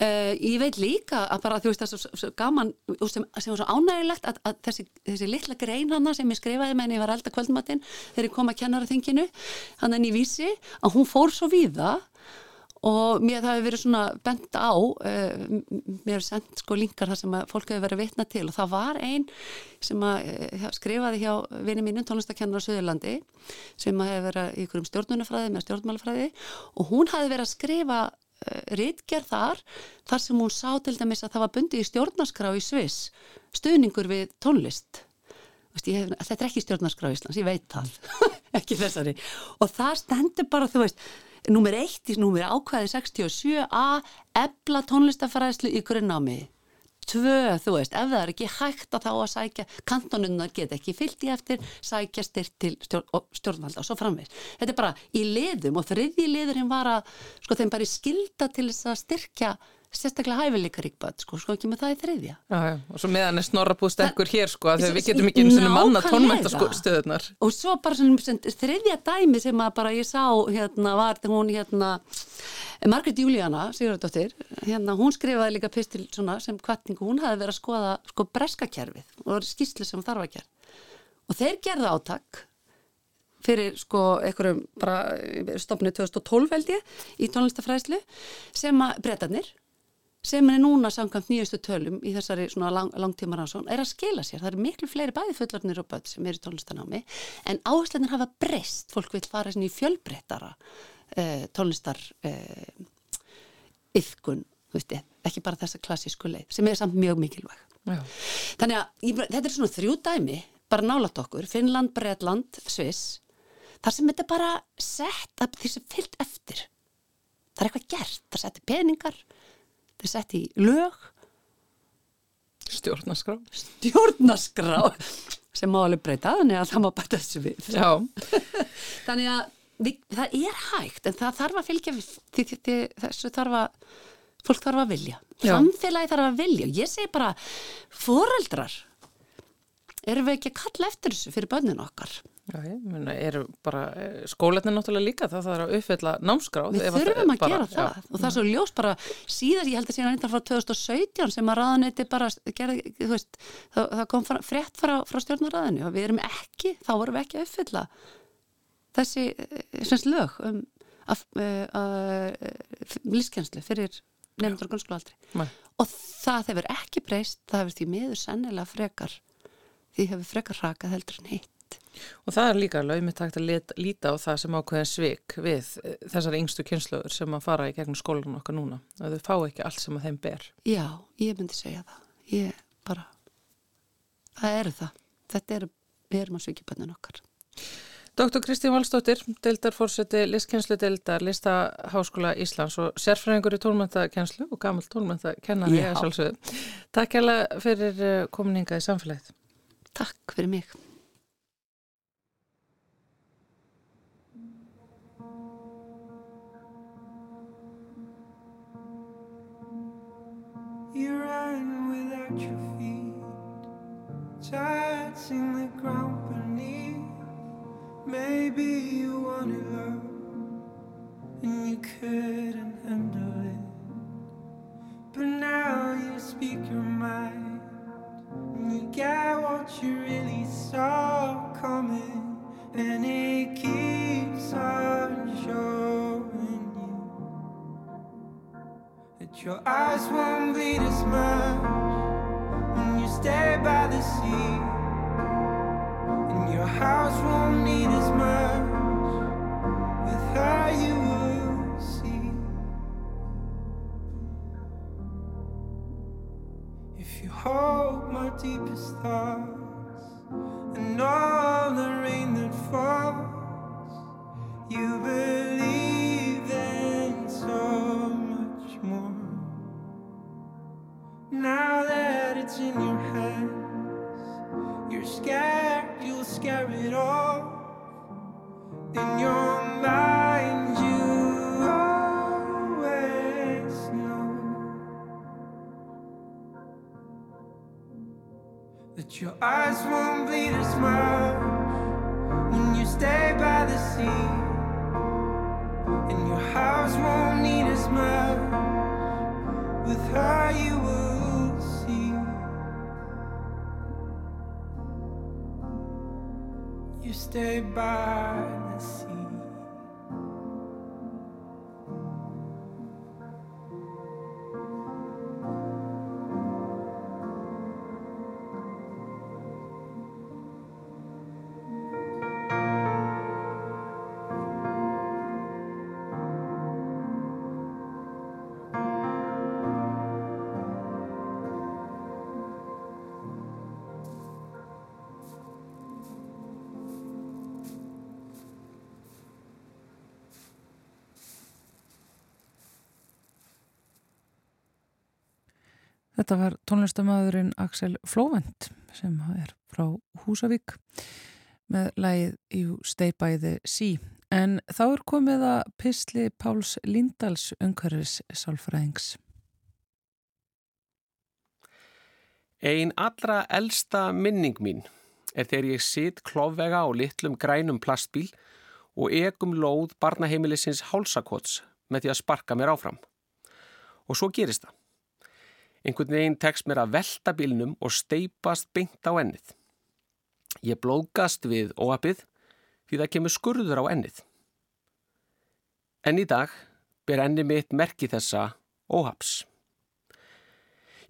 Uh, ég veit líka að bara þú veist það er svo, svo gaman sem, sem var svo ánægilegt að, að þessi, þessi litla grein hana sem ég skrifaði með henni ég var elda kvöldmatinn þegar ég kom að kennara þinginu hann enn í vísi að hún fór svo víða og mér það hefur verið svona bent á uh, mér hefur sendt sko linkar þar sem að fólk hefur verið vitna til og það var einn sem að uh, skrifaði hjá vinið mínum tónlistakennara á Suðurlandi sem að hefur verið í ykkurum stjórnunafræði með stjórnmálafræði og hún hafi verið að skrifa rítgerð þar þar sem hún sá til dæmis að það var bundið í stjórnarskrá í Sviss stuðningur við tónlist. Vist, hef, þetta er ekki stjórnarskrá í Íslands, ég veit það. Ekki þessari. Og það stendur bara þú veist nummer 1 í nummer ákvæði 67a ebla tónlistafræðslu í grunnámi tvö, þú veist, ef það er ekki hægt að þá að sækja, kantonunnar get ekki fyllt í eftir, sækja styrt til stjórn, stjórnvalda og svo framvegs. Þetta er bara í liðum og þriðji liðurinn var að, sko, þeim bara skilda til þess að styrkja sérstaklega hæfileika ríkbætt, sko, sko ekki með það í þriðja. Já, já, og svo meðan er snorrapúð sterkur hér, sko, að við getum ekki einu svona manna tónmæntastöðunar. Og svo bara svona þriðja dæmi sem að bara ég sá, hérna, var hún, hérna, Margrit Júlíana, Sigurðardóttir, hérna, hún skrifaði líka pistil svona sem kvartningu, hún hafi verið að skoða, sko, breskakerfið og skýrslu sem þarf að gera. Og þeir gerðu átak fyrir sko einhverjum bara stopnið 2012 held ég í tónlistafræðslu sem að breytanir sem er núna samkvæmt nýjastu tölum í þessari svona lang, langtíma rannsón er að skila sér. Það eru miklu fleiri bæði fullarnir og börn sem er í tónlistanámi en áhersluðin hafa breyst. Fólk vil fara í fjölbreyttara eh, tónlistar eh, yfkun, ekki bara þessa klassísku leið sem er samt mjög mikilvæg. Já. Þannig að ég, þetta er svona þrjú dæmi, bara nálat okkur, Finnland, Breitland, Sviss, þar sem þetta bara sett því sem fyllt eftir. Það er eitthvað gert, það setti peningar, þetta er sett í lög. Stjórnaskrá Stjórnaskrá sem má alveg breyta, þannig að það má bæta þessu við. Já. Þannig að við, það er hægt en það þarf að fylgja því, því, þessu þarf að fólk þarf að vilja. Samfélagi þarf að vilja. Ég segi bara, foreldrar erum við ekki að kalla eftir þessu fyrir börnun okkar Já, eru bara eh, skóletni náttúrulega líka, það þarf að uppfylla námsgráð. Við þurfum að bara, gera það já. og það er svo ljós bara síðan, ég held að síðan einnig frá 2017 sem að raðanetti bara gerði, veist, það, það kom frétt frá, frá stjórnarraðinu og við erum ekki, þá vorum við ekki að uppfylla þessi, eh, lög um að, eh, að, að lífskjænslu fyrir nefndur og grunnskólaaldri og það hefur ekki breyst, það hefur því miður sennilega frekar, því hefur frekar rakað heldur en hitt. Og það er líka alveg takt að líta á það sem ákveðin svik við eh, þessar yngstu kynnslöður sem að fara í gegnum skólanum okkar núna. Að þau fá ekki allt sem að þeim ber. Já, ég myndi segja það. Ég bara, það eru það. Þetta eru, við erum að sviki bönnin okkar. Dr. Kristín Valstóttir, deildarfórseti listkenslu deildar Listaháskóla Íslands og sérfræðingur í tólmæntakenslu og gammal tólmæntakennari að sjálfsögðu. Takk hjá fyrir eh, kominninga í samfélagið. Takk fyrir mig. You run without your feet, touching the ground beneath. Maybe you wanted love and you couldn't handle it. But now you speak your mind and you get what you really saw coming, and it keeps on showing that your eyes won't bleed as much when you stay by the sea, and your house won't need as much. With her, you will see. If you hold my deepest thoughts and all the rain that falls, you believe Now that it's in your hands, you're scared you'll scare it off. In your mind, you always know that your eyes won't bleed as much when you stay by the sea, and your house won't need as much with you stay by Þetta var tónlistamæðurinn Axel Flóvent sem er frá Húsavík með lægið You Stay By The Sea. En þá er komið að Pistli Páls Líndals umhverfis sálfræðings. Ein allra elsta minning mín er þegar ég sitt klófvega á litlum grænum plastbíl og egum lóð barnaheimilisins hálsakots með því að sparka mér áfram. Og svo gerist það. Einhvern veginn tekst mér að velta bílnum og steipast beint á ennið. Ég blóðgast við óapið því það kemur skurður á ennið. En í dag ber enni mitt merki þessa óhaps.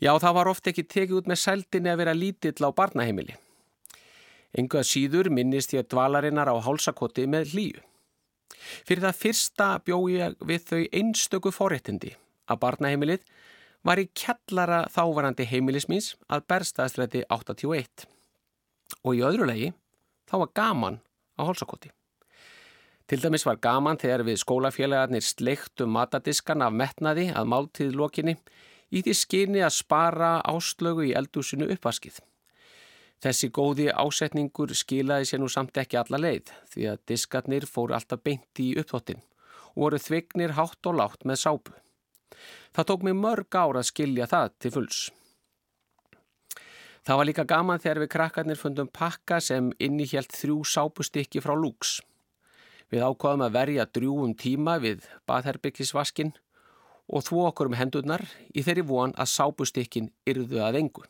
Já, það var ofte ekki tekið út með sældinni að vera lítill á barnaheimili. Enguða síður minnist ég dvalarinnar á hálsakoti með hlýju. Fyrir það fyrsta bjó ég við þau einstöku forréttindi að barnaheimilið var í kjallara þávarandi heimilismins að berstaðstræti 81 og í öðru legi þá var gaman á hálsakoti. Til dæmis var gaman þegar við skólafélagarnir sleiktum matadiskan af metnaði að máltíðlokinni í því skyni að spara áslögu í eldúsinu uppvaskið. Þessi góði ásetningur skilaði sér nú samt ekki alla leið því að diskarnir fóru alltaf beint í uppþottin og voru þvignir hátt og látt með sápu. Það tók mig mörg ár að skilja það til fulls. Það var líka gaman þegar við krakkarnir fundum pakka sem innihjælt þrjú sápustykki frá lúks. Við ákvaðum að verja drjúum tíma við baðherbyggisvaskin og þvó okkur um hendurnar í þeirri von að sápustykkin yrðu að engu.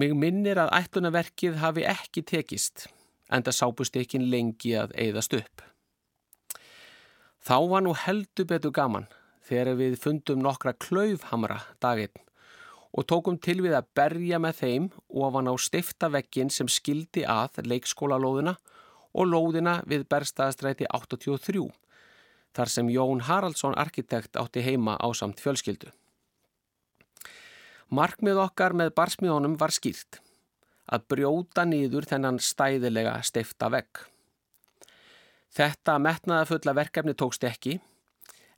Mig minnir að ætlunaverkið hafi ekki tekist, enda sápustykkin lengi að eigðast upp. Þá var nú heldur betur gaman þegar við fundum nokkra klaufhamra daginn og tókum til við að berja með þeim ofan á stiftavekkin sem skildi að leikskólalóðina og lóðina við berstaðastræti 83 þar sem Jón Haraldsson arkitekt átti heima á samt fjölskyldu. Markmið okkar með barsmiðunum var skýrt að brjóta nýður þennan stæðilega stifta vekk. Þetta metnaða fulla verkefni tókst ekki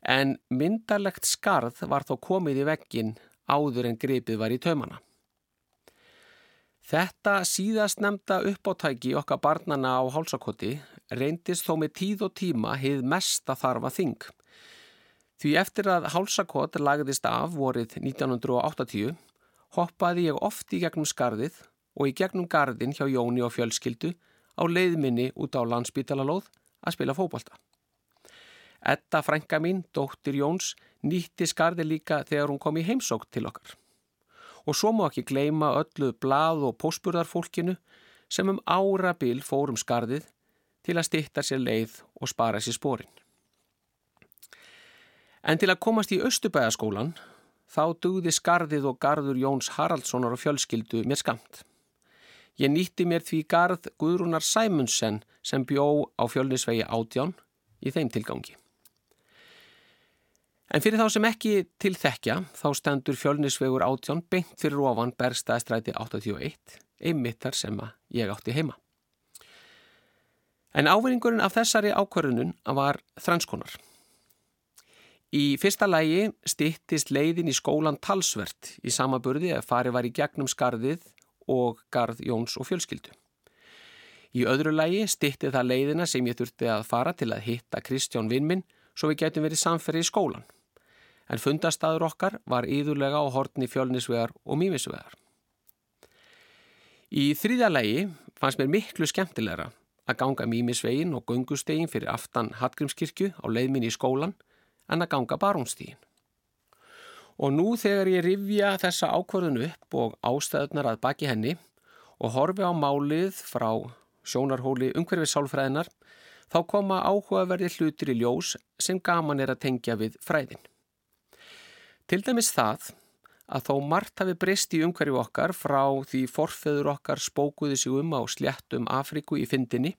en myndarlegt skarð var þó komið í veggin áður en gripið var í taumana. Þetta síðast nefnda uppáttæki okkar barnana á hálsakoti reyndist þó með tíð og tíma heið mesta þarfa þing. Því eftir að hálsakot lagðist af vorið 1980 hoppaði ég oft í gegnum skarðið og í gegnum gardin hjá Jóni og fjölskyldu á leiðminni út á landsbítalalóð að spila fókbalta. Edda frænka mín, dóttir Jóns, nýtti skarði líka þegar hún kom í heimsókt til okkar. Og svo má ekki gleima öllu blað og pósburðarfólkinu sem um árabil fórum skarðið til að stitta sér leið og spara sér spórin. En til að komast í Östubæðaskólan þá dugði skarðið og garður Jóns Haraldssonar og fjölskyldu mér skamt. Ég nýtti mér því garð Guðrúnar Sæmunsen sem bjó á fjölnisvegi átján í þeim tilgangi. En fyrir þá sem ekki til þekkja þá stendur fjölnisvegur átján beint fyrir ofan berstaðstræti 81, einmittar sem ég átti heima. En ávinningurinn af þessari ákvarðunum var þrannskonar. Í fyrsta lægi stittist leiðin í skólan talsvert í samaburði að fari var í gegnum skarðið og garð Jóns og fjölskyldu. Í öðru lægi stitti það leiðina sem ég þurfti að fara til að hitta Kristján Vinnminn svo við getum verið samferði í skólan. En fundastadur okkar var íðurlega á hortni fjölnisvegar og mýmisvegar. Í þrýða lægi fannst mér miklu skemmtilegra að ganga mýmisvegin og gungustegin fyrir aftan Hallgrímskirkju á leiðminni í skólan en að ganga barónstígin. Og nú þegar ég rifja þessa ákvörðun upp og ástæðunar að baki henni og horfi á málið frá sjónarhóli umhverfisálfræðinar, þá koma áhugaverði hlutur í ljós sem gaman er að tengja við fræðin. Til dæmis það að þó margt hafi breyst í umhverju okkar frá því forfeður okkar spókuði sig um á sléttum Afriku í fyndinni,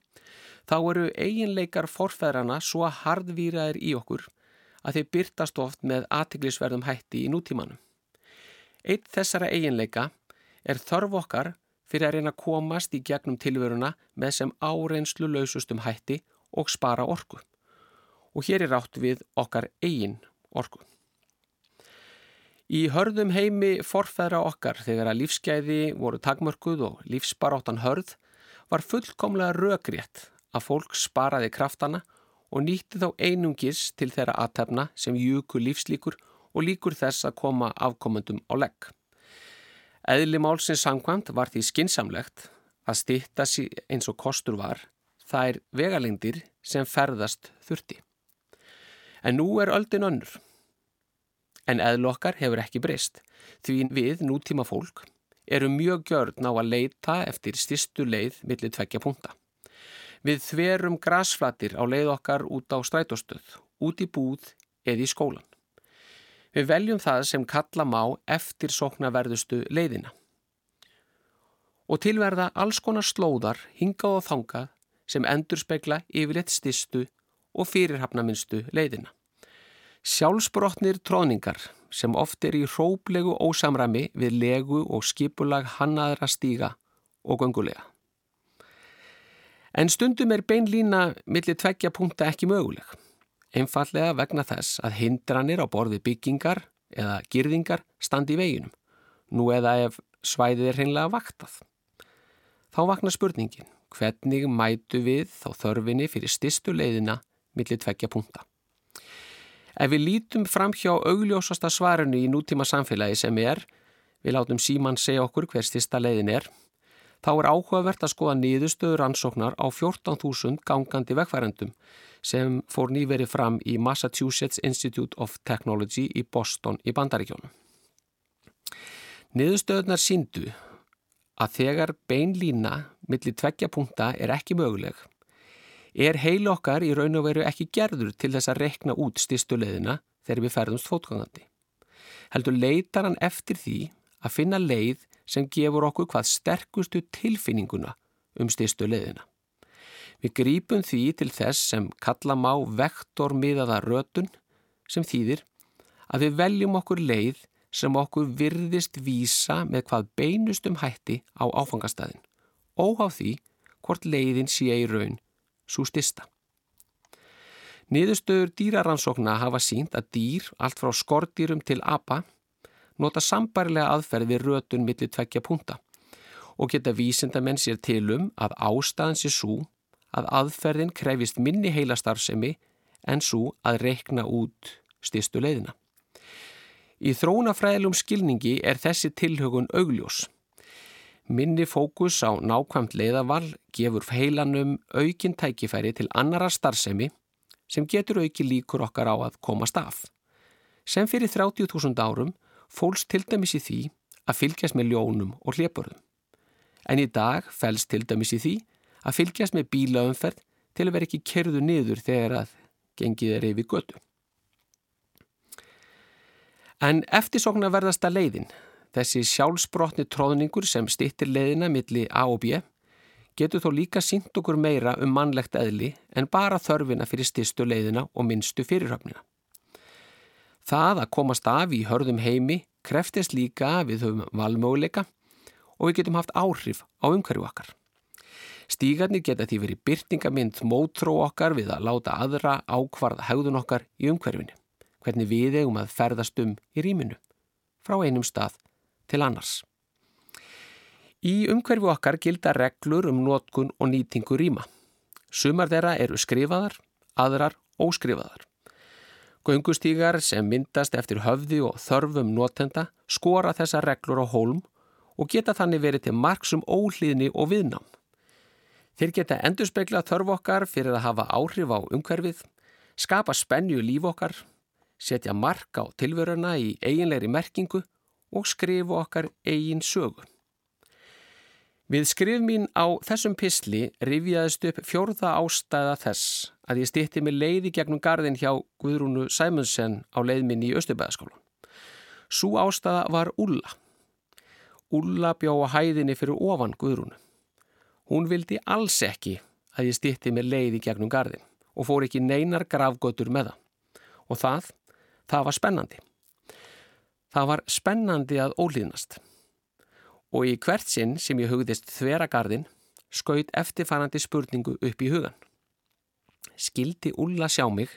þá eru eiginleikar forfeðrana svo hardvíraðir í okkur að þeir byrtast oft með aðtiklisverðum hætti í nútímanum. Eitt þessara eiginleika er þörf okkar fyrir að reyna að komast í gegnum tilveruna með sem áreynslu lausustum hætti og spara orku. Og hér er átt við okkar eigin orku. Í hörðum heimi forfæðra okkar þegar að lífsgæði voru takmörkuð og lífsbaráttan hörð var fullkomlega rökrétt að fólk sparaði kraftana og nýtti þá einungis til þeirra aðtefna sem júku lífslíkur og líkur þess að koma afkomendum á legg. Eðli málsins sangkvæmt var því skinsamlegt að stýtta eins og kostur var þær vegalengdir sem ferðast þurfti. En nú er öldin önnur. En eðlokkar hefur ekki breyst því við, nútíma fólk, eru mjög gjörn á að leita eftir styrstu leið millir tveggja punta. Við þverum grasflatir á leið okkar út á strætóstöð, út í búð eða í skólan. Við veljum það sem kalla má eftir sóknarverðustu leiðina. Og tilverða alls konar slóðar hingað og þangað sem endur spekla yfirleitt stistu og fyrirhafnaminstu leiðina. Sjálfsbrotnir tróningar sem oft er í hróplegu ósamrami við legu og skipulag hannaðra stíga og göngulega. En stundum er beinlína millir tveggja punkta ekki möguleg. Einfallega vegna þess að hindranir á borði byggingar eða girðingar standi í veginum, nú eða ef svæðið er hreinlega vaktað. Þá vakna spurningin, hvernig mætu við þá þörfinni fyrir stistu leiðina millir tveggja punkta? Ef við lítum fram hjá augljósasta svarinu í nútíma samfélagi sem er, við látum síman segja okkur hver stista leiðin er, þá er áhugavert að skoða nýðustöður ansóknar á 14.000 gangandi vegfærendum sem fór nýveri fram í Massachusetts Institute of Technology í Boston í Bandaríkjónum. Niðurstöðunar síndu að þegar beinlína millir tveggja punkta er ekki möguleg er heil okkar í raun og veru ekki gerður til þess að rekna út styrstuleiðina þegar við ferðumst fótgangandi. Heldur leitar hann eftir því að finna leið sem gefur okkur hvað sterkustu tilfinninguna um styrstuleiðina. Við grípum því til þess sem kalla má vektormiðaða rötun sem þýðir að við veljum okkur leið sem okkur virðist vísa með hvað beinustum hætti á áfangastæðin, óhá því hvort leiðin sé í raun svo stista. Niðurstöður dýraransókna hafa sínt að dýr, allt frá skordýrum til apa, nota sambarilega aðferð við rötun millir tveggja punta og geta vísindamenn sér til um að ástæðan sé svo að aðferðin krefist minni heilastarfsemi en svo að reikna út styrstu leiðina. Í þrónafræðilum skilningi er þessi tilhögun augljós Minni fókus á nákvæmt leiðaval gefur heilanum aukin tækifæri til annara starfsemi sem getur auki líkur okkar á að komast af. Sem fyrir 30.000 árum fólst til dæmis í því að fylgjast með ljónum og hljepurðum. En í dag fælst til dæmis í því að fylgjast með bílaumferð til að vera ekki kerðu niður þegar að gengið er yfir götu. En eftirsokna verðasta leiðin Þessi sjálfsbrotni tróðningur sem stittir leiðina milli A og B getur þó líka sínt okkur meira um mannlegt eðli en bara þörfina fyrir styrstu leiðina og minnstu fyrirhöfnina. Það að komast af í hörðum heimi kreftist líka við höfum valmöguleika og við getum haft áhrif á umhverju okkar. Stígarnir geta því verið byrtingamind mótró okkar við að láta aðra ákvarða haugðun okkar í umhverfinu, hvernig við eigum að ferðast um í rýminu, frá einum stað til annars. Í umhverfu okkar gilda reglur um nótkun og nýtingu rýma. Sumar þeirra eru skrifaðar, aðrar óskrifaðar. Göngustígar sem myndast eftir höfði og þörfum nótenda skora þessa reglur á hólm og geta þannig verið til marksum ólíðni og viðnám. Þeir geta endurspegla þörf okkar fyrir að hafa áhrif á umhverfið, skapa spennu í líf okkar, setja mark á tilvöruna í eiginleiri merkingu og skrifu okkar eigin sögu. Við skrif mín á þessum pisli rifjaðist upp fjórða ástæða þess að ég stýtti mig leiði gegnum gardin hjá Guðrúnu Sæmunsen á leiðminni í Östubæðaskólan. Sú ástæða var Ulla. Ulla bjá á hæðinni fyrir ofan Guðrúnu. Hún vildi alls ekki að ég stýtti mig leiði gegnum gardin og fór ekki neinar gravgötur með það. Og það, það var spennandi. Það var spennandi að ólýðnast og í hvert sinn sem ég hugðist þveragarðin skaut eftirfarandi spurningu upp í hugan. Skildi Ulla sjá mig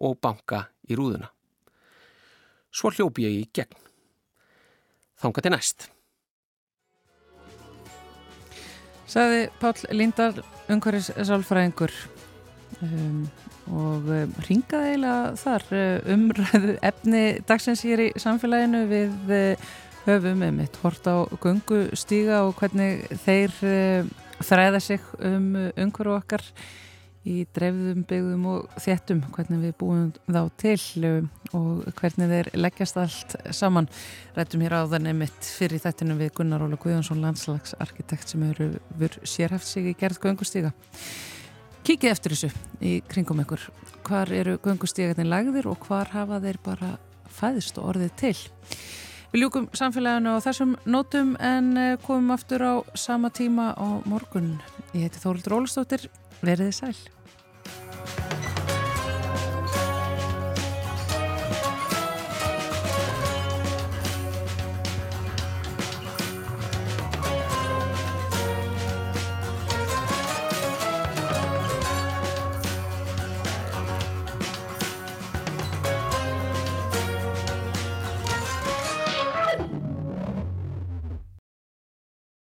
og banka í rúðuna. Svo hljópi ég í gegn. Þánga til næst. Saði Pál Líndal, umhverfis sálfræðingur um, og um, ringaði eiginlega þar uh, umræðu efni dagsins hér í samfélaginu við uh, höfum um eitt hort á gungustíga og hvernig þeir þræða sig um umhverfu okkar í dreifðum, byggðum og þéttum hvernig við búum þá til og hvernig þeir leggjast allt saman. Rættum hér á þann emitt fyrir þættinu við Gunnar Óla Guðjónsson landslagsarkitekt sem eru sérhæft sig í gerð göngustíga. Kikið eftir þessu í kringum ykkur. Hvar eru göngustígatin lagðir og hvar hafa þeir bara fæðist og orðið til? Við ljúkum samfélaginu á þessum nótum en komum aftur á sama tíma á morgun. Ég heiti Þórildur Ólastóttir. Verðið sæl.